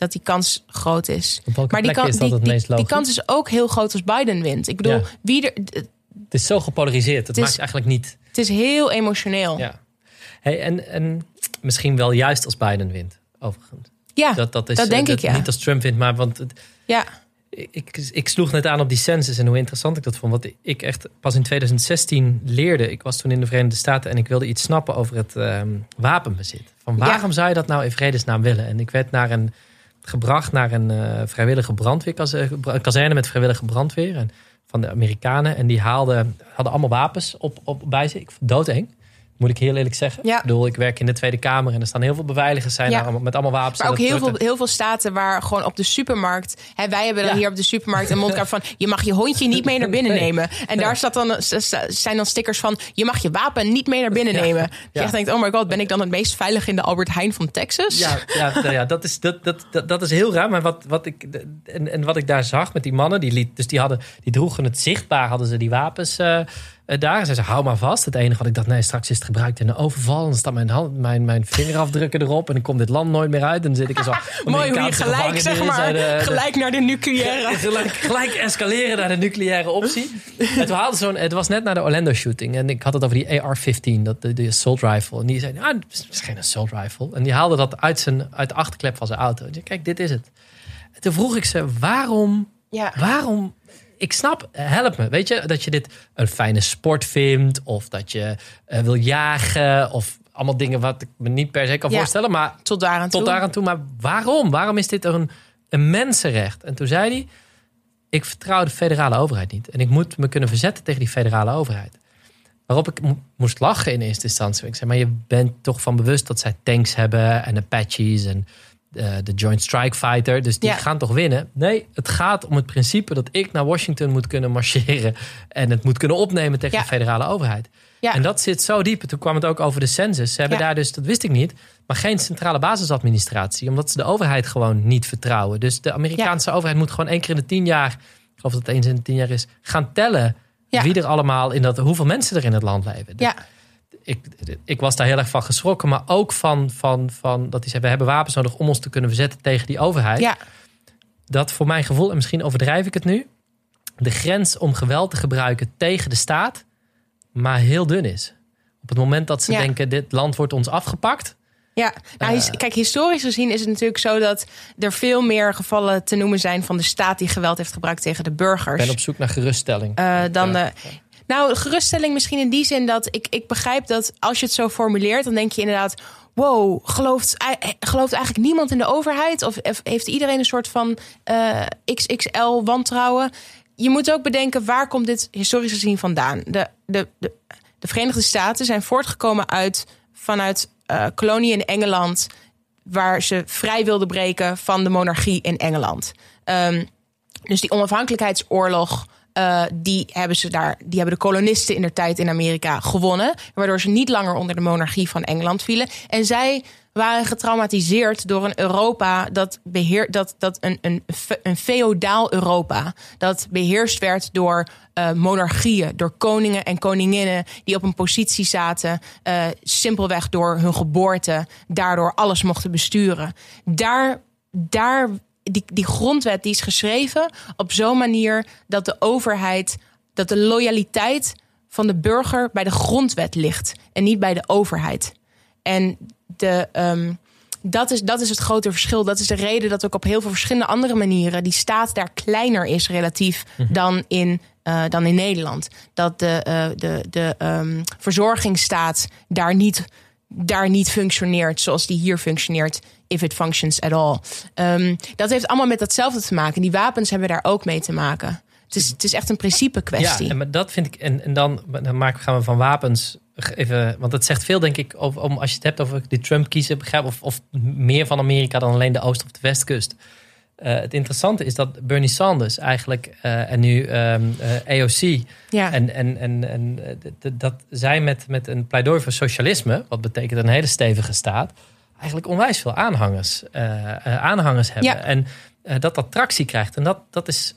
Dat die kans groot is. Op welke Maar die, kan, is dat die, het die, logisch? kans is ook heel groot als Biden wint. Ik bedoel, Ja. wie er, Het is zo gepolariseerd. Het, Het is- maakt eigenlijk niet. het is heel emotioneel. Ja, Ja. Hey, en, en misschien wel juist als Biden wint, overigens. Dat, dat, is, dat denk eh, ik, ja. Niet als Trump wint, maar want het- ja. ik, ik, ik sloeg net aan op die census en hoe interessant ik dat vond. Wat ik echt pas in 2016 leerde. Ik was toen in de Verenigde Staten en ik wilde iets snappen over het ehm, wapenbezit. Van waarom zou je dat nou in vredesnaam willen? En ik werd naar een, gebracht naar een eh, vrijwillige brandweerkazerne, kazerne met vrijwillige brandweer. En van de Amerikanen. En die haalden, hadden allemaal wapens op, op, bij zich. Ik doodeng. Moet ik heel eerlijk zeggen. Ja. Ik bedoel, ik werk in de Tweede Kamer en er staan heel veel beveiligers zijn Ja. daar met allemaal wapens. Maar ook heel veel, heel veel staten waar gewoon op de supermarkt. Hè, wij hebben dan Ja. hier op de supermarkt een mondkap van. Je mag je hondje niet mee naar binnen Nee. nemen. En daar staat dan, zijn dan stickers van. Je mag je wapen niet mee naar binnen nemen. Je echt denkt: oh my god, ben ik dan het meest veilig in de Albert Heijn van Texas? Ja, ja, nou ja dat, is, dat, dat, dat, dat is heel raar. Maar wat, wat ik, en, en wat ik daar zag met die mannen, die, liet, dus die, hadden, die droegen het zichtbaar, hadden ze die wapens eh, eh, daar. Zeiden ze, hou maar vast. Het enige wat ik dacht, nee, straks is het gebruikt in een overval. En dan staat mijn, hand, mijn, mijn vingerafdrukken erop. En dan komt dit land nooit meer uit. En dan zit ik in zo'n Mooi hoe je gelijk, zeg maar, de- gelijk naar de nucleaire. gelijk, gelijk escaleren naar de nucleaire optie. en toen haalde zo'n, het was net na de Orlando shooting. En ik had het over die AR-15, dat, de, de assault rifle. En die zei, ah, het is geen assault rifle. En die haalde dat uit, zijn, uit de achterklep van zijn auto. En zei, kijk, dit is het. En toen vroeg ik ze, waarom, Ja. waarom... Ik snap, help me. Weet je, dat je dit een fijne sport vindt. Of dat je eh, wil jagen. Of allemaal dingen wat ik me niet per se kan Ja. voorstellen. Maar Tot daar aan toe. tot aan toe. Maar waarom? Waarom is dit een, een mensenrecht? En toen zei hij: ik vertrouw de federale overheid niet. En ik moet me kunnen verzetten tegen die federale overheid. Waarop ik moest lachen in eerste instantie. Ik zei, maar je bent toch van bewust dat zij tanks hebben en Apaches en uh, de Joint Strike Fighter. Dus die gaan toch winnen? Nee, het gaat om het principe dat ik naar Washington moet kunnen marcheren en het moet kunnen opnemen tegen de federale overheid. Ja. En dat zit zo diep. Toen kwam het ook over de census. Ze hebben daar dus, dat wist ik niet, maar geen centrale basisadministratie. Omdat ze de overheid gewoon niet vertrouwen. Dus de Amerikaanse overheid moet gewoon één keer in de tien jaar, geloof dat het eens in de tien jaar is, gaan tellen wie er allemaal in dat, hoeveel mensen er in het land leven. Ja. Ik, ik was daar heel erg van geschrokken, maar ook van, van, van dat hij zei: we hebben wapens nodig om ons te kunnen verzetten tegen die overheid. Ja. Dat voor mijn gevoel, en misschien overdrijf ik het nu, de grens om geweld te gebruiken tegen de staat maar heel dun is. Op het moment dat ze denken, dit land wordt ons afgepakt. Ja, nou, uh, kijk, historisch gezien is het natuurlijk zo dat er veel meer gevallen te noemen zijn van de staat die geweld heeft gebruikt tegen de burgers. Ik ben op zoek naar geruststelling. Uh, dan de, nou, geruststelling misschien in die zin dat ik, ik begrijp dat als je het zo formuleert, dan denk je inderdaad, wow, gelooft, gelooft eigenlijk niemand in de overheid? Of heeft iedereen een soort van uh, XXL wantrouwen? je moet ook bedenken, waar komt dit historisch gezien vandaan? De, de, de, de Verenigde Staten zijn voortgekomen uit, vanuit uh, koloniën in Engeland... waar ze vrij wilden breken van de monarchie in Engeland. Um, dus die onafhankelijkheidsoorlog... Uh, die hebben ze daar, die hebben de kolonisten in de tijd in Amerika gewonnen, waardoor ze niet langer onder de monarchie van Engeland vielen. En zij waren getraumatiseerd door een Europa dat beheer, dat, dat een, een, een feodaal Europa. Dat beheerst werd door uh, monarchieën, door koningen en koninginnen die op een positie zaten, uh, simpelweg door hun geboorte, daardoor alles mochten besturen. Daar, daar die, die grondwet die is geschreven op zo'n manier dat de overheid, dat de loyaliteit van de burger bij de grondwet ligt en niet bij de overheid. En de, um, dat, is, dat is het grote verschil. Dat is de reden dat ook op heel veel verschillende andere manieren die staat daar kleiner is relatief mhm. dan, in, uh, dan in Nederland. Dat de, uh, de, de um, verzorgingsstaat daar niet, daar niet functioneert zoals die hier functioneert. If it functions at all. Um, dat heeft allemaal met datzelfde te maken. Die wapens hebben daar ook mee te maken. Het is, het is echt een principe kwestie. Ja, en dat vind ik. En, en dan, dan maken, gaan we van wapens even. Want het zegt veel, denk ik, over, om, als je het hebt over de Trump-kiezer, begrijp of, of meer van Amerika dan alleen de oost- of de westkust. Uh, het interessante is dat Bernie Sanders eigenlijk uh, en nu um, uh, AOC ja. en, en, en, en dat zij met, met een pleidooi voor socialisme, wat betekent een hele stevige staat, eigenlijk onwijs veel aanhangers, aanhangers hebben. Ja. En dat dat tractie krijgt. En dat, dat is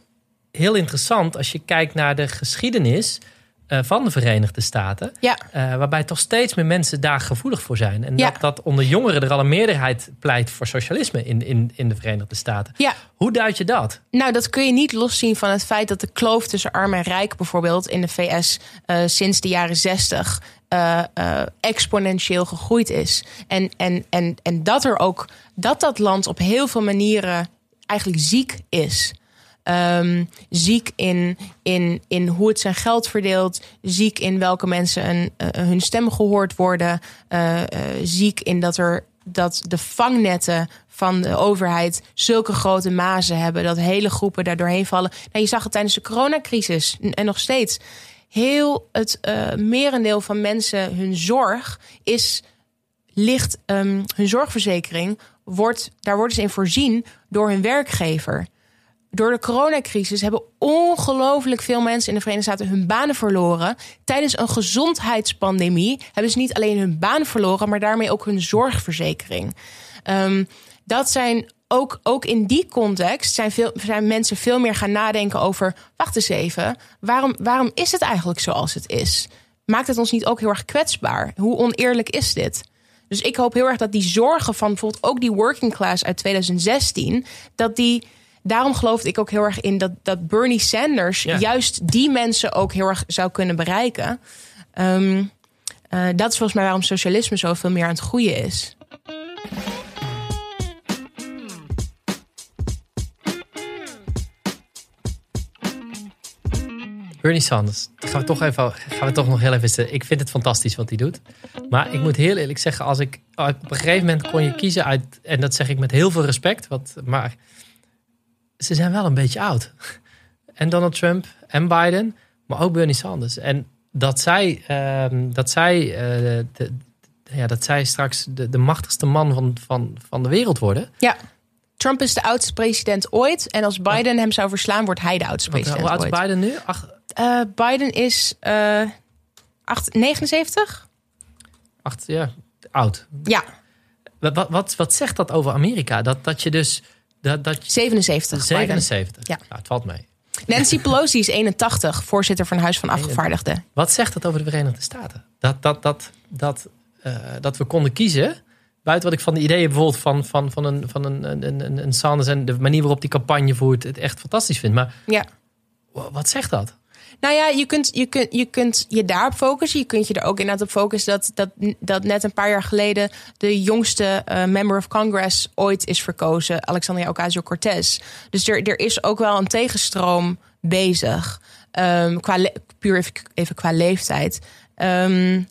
heel interessant als je kijkt naar de geschiedenis van de Verenigde Staten. Ja. Uh, waarbij toch steeds meer mensen daar gevoelig voor zijn. En ja. dat, dat onder jongeren er al een meerderheid pleit voor socialisme in, in, in de Verenigde Staten. Ja. Hoe duid je dat? Nou, dat kun je niet loszien van het feit dat de kloof tussen arm en rijk bijvoorbeeld in de VS uh, eh, sinds de jaren zestig exponentieel gegroeid is. En, en, en, en dat er ook dat dat land op heel veel manieren eigenlijk ziek is. Um, ziek in, in, in hoe het zijn geld verdeelt. Ziek in welke mensen een, uh, hun stem gehoord worden. Ziek in dat, er, dat de vangnetten van de overheid zulke grote mazen hebben. Dat hele groepen daar doorheen vallen. Nou, je zag het tijdens de coronacrisis en nog steeds. Heel het merendeel van mensen, hun zorg is ligt, um, hun zorgverzekering wordt, daar worden ze in voorzien door hun werkgever door de coronacrisis hebben ongelooflijk veel mensen in de Verenigde Staten hun banen verloren. Tijdens een gezondheidspandemie hebben ze niet alleen hun baan verloren, maar daarmee ook hun zorgverzekering. Um, dat zijn ook, ook in die context zijn, veel, zijn mensen veel meer gaan nadenken over: wacht eens even, waarom, waarom is het eigenlijk zoals het is? Maakt het ons niet ook heel erg kwetsbaar? Hoe oneerlijk is dit? Dus ik hoop heel erg dat die zorgen van bijvoorbeeld ook die working class uit 2016, dat die daarom geloofde ik ook heel erg in dat, dat Bernie Sanders juist die mensen ook heel erg zou kunnen bereiken. Um, uh, dat is volgens mij waarom socialisme zoveel meer aan het groeien is. Bernie Sanders, gaan we toch even, gaan we toch nog heel even. Ik vind het fantastisch wat hij doet. Maar ik moet heel eerlijk zeggen, als ik op een gegeven moment kon je kiezen uit, en dat zeg ik met heel veel respect, wat, maar ze zijn wel een beetje oud. en Donald Trump en Biden, maar ook Bernie Sanders. En dat zij, ehm, dat zij, eh, de, ja, dat zij straks de, de machtigste man van, van, van de wereld worden. Ja. Trump is de oudste president ooit. En als Biden hem zou verslaan, wordt hij de oudste Want, president hoe oud is. Biden nu? Ach, Eh, Biden is eh, acht- 79? acht, ja, oud. Ja, Wat, wat, wat, zegt dat over Amerika? Dat, dat je dus... Dat, dat je, 77. Biden. 77. Ja. Nou, het valt mee. Nancy Pelosi is 81, voorzitter van het Huis van Afgevaardigden. Wat zegt dat over de Verenigde Staten? Dat, dat, dat, dat, eh, dat we konden kiezen. Buiten wat ik van de ideeën bijvoorbeeld van, van, van, een, van een, een, een, een Sanders en de manier waarop die campagne voert, het echt fantastisch vind. Maar Ja. wa- wat zegt dat? Nou ja, je kunt, je, kunt, je kunt je daarop focussen. Je kunt je er ook inderdaad op focussen dat, dat, dat net een paar jaar geleden de jongste eh, member of Congress ooit is verkozen, Alexandria Ocasio-Cortez. Dus er, er is ook wel een tegenstroom bezig. Ehm, qua puur even, qua leeftijd. Ehm,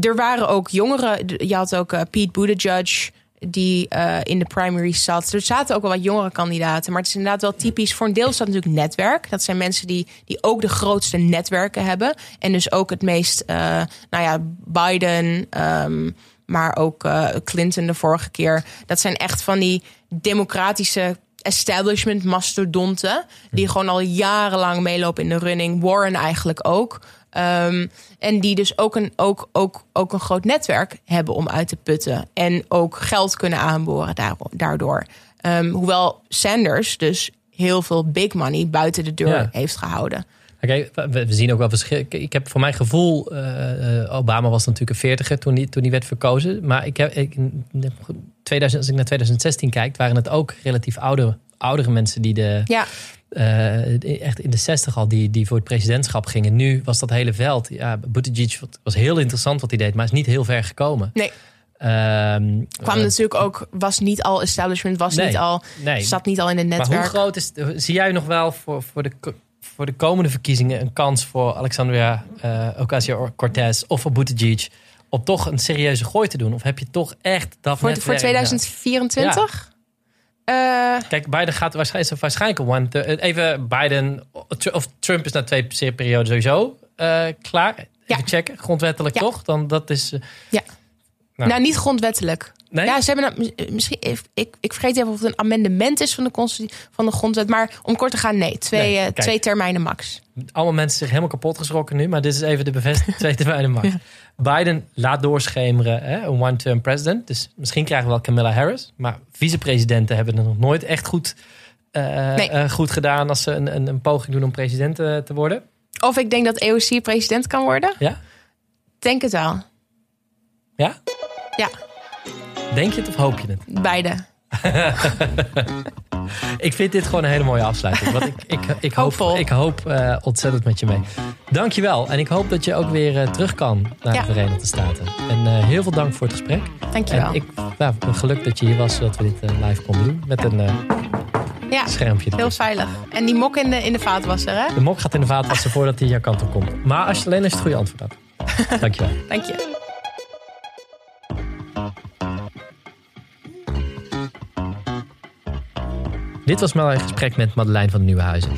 er waren ook jongeren. Je had ook eh, Pete Buttigieg die eh, in de primaries zat. Er zaten ook wel wat jongere kandidaten. Maar het is inderdaad wel typisch. Voor een deel is dat natuurlijk netwerk. Dat zijn mensen die, die ook de grootste netwerken hebben. En dus ook het meest, eh, nou ja, Biden, ehm, maar ook eh, Clinton de vorige keer. Dat zijn echt van die democratische establishment mastodonten. Die gewoon al jarenlang meelopen in de running. Warren eigenlijk ook. Ehm, en die dus ook een, ook, ook, ook een groot netwerk hebben om uit te putten. En ook geld kunnen aanboren daardoor. Ehm, hoewel Sanders dus heel veel big money buiten de deur Ja. heeft gehouden. Oké, we, we zien ook wel verschil. Ik- heb voor mijn gevoel, eh, eh, Obama was natuurlijk een veertiger toen die, toen die werd verkozen. Maar ik heb, ik, 2000, als ik naar 2016 kijk, waren het ook relatief oude, oudere mensen die de, Ja, eh, echt in de 60 al, die, die voor het presidentschap gingen. Nu was dat hele veld. Ja, Buttigieg was heel interessant wat hij deed, maar is niet heel ver gekomen. nee. Ehm, Kwam eh, natuurlijk ook, was niet al establishment, was Nee, niet al, nee. zat niet al in het Maar hoe netwerk. groot is, zie jij nog wel voor, voor, de, voor de komende verkiezingen een kans voor Alexandria uh, Ocasio-Cortez of voor Buttigieg om toch een serieuze gooi te doen? Of heb je toch echt dat voor, netwerk? voor 2024? Eh, Kijk, Biden gaat waarschijnlijk, is waarschijnlijk een one. te- Even Biden of Trump is na twee perioden sowieso eh, klaar. Even Ja. checken, grondwettelijk Ja. toch? Dan dat is. eh, Ja. Nou. Nou, niet grondwettelijk. Nee. Ja, ze hebben een, misschien, ik, ik vergeet even of het een amendement is van de, van de grondwet. Maar om kort te gaan, nee. Twee, Nee, eh, twee termijnen max. allemaal mensen zich helemaal kapot geschrokken nu. Maar dit is even de bevestiging twee termijnen max. Biden laat doorschemeren, hè, een one-term president. Dus misschien krijgen we wel Camilla Harris. Maar vicepresidenten hebben het nog nooit echt goed, eh, Nee. eh, goed gedaan... als ze een, een, een poging doen om president eh, te worden. Of ik denk dat EOC president kan worden. Ja? Denk het wel. Ja? Ja, Denk je het of hoop je het? beide. Ik vind dit gewoon een hele mooie afsluiting. Want ik, ik, ik hoop, ik hoop eh, ontzettend met je mee. Dankjewel. En ik hoop dat je ook weer eh, terug kan naar Ja. de Verenigde Staten. En eh, heel veel dank voor het gesprek. Dankjewel. En ik, nou, geluk dat je hier was, zodat we dit live konden doen. Met een ja, schermpje. heel veilig. En die mok in de, in de vaatwasser, hè? De mok gaat in de vaatwasser voordat hij jouw kant op komt. Maar als je, alleen als je het goede antwoord had. Dankjewel. Dank je. Dit was een gesprek met Madeleine van Nieuwenhuizen.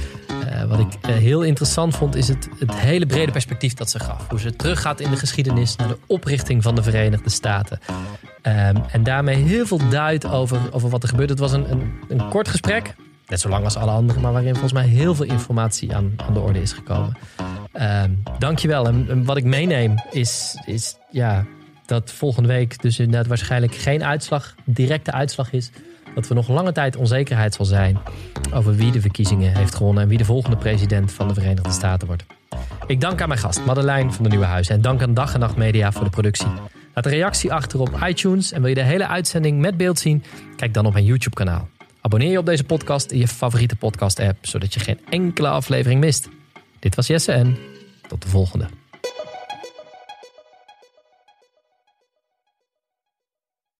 Eh wat ik eh, heel interessant vond, is het, het hele brede perspectief dat ze gaf. Hoe ze teruggaat in de geschiedenis naar de oprichting van de Verenigde Staten. Ehm, en daarmee heel veel duidt over, over wat er gebeurt. Het was een, een, een kort gesprek, net zo lang als alle andere, maar waarin volgens mij heel veel informatie aan, aan de orde is gekomen. Ehm dankjewel. En, en wat ik meeneem is, is ja, dat volgende week dus inderdaad waarschijnlijk geen uitslag, directe uitslag is. Dat er nog lange tijd onzekerheid zal zijn over wie de verkiezingen heeft gewonnen en wie de volgende president van de Verenigde Staten wordt. Ik dank aan mijn gast Madeleine van de Nieuwe Huizen en dank aan Dag en Nacht Media voor de productie. Laat een reactie achter op iTunes en wil je de hele uitzending met beeld zien? Kijk dan op mijn YouTube kanaal. Abonneer je op deze podcast in je favoriete podcast app, zodat je geen enkele aflevering mist. Dit was Jesse en tot de volgende.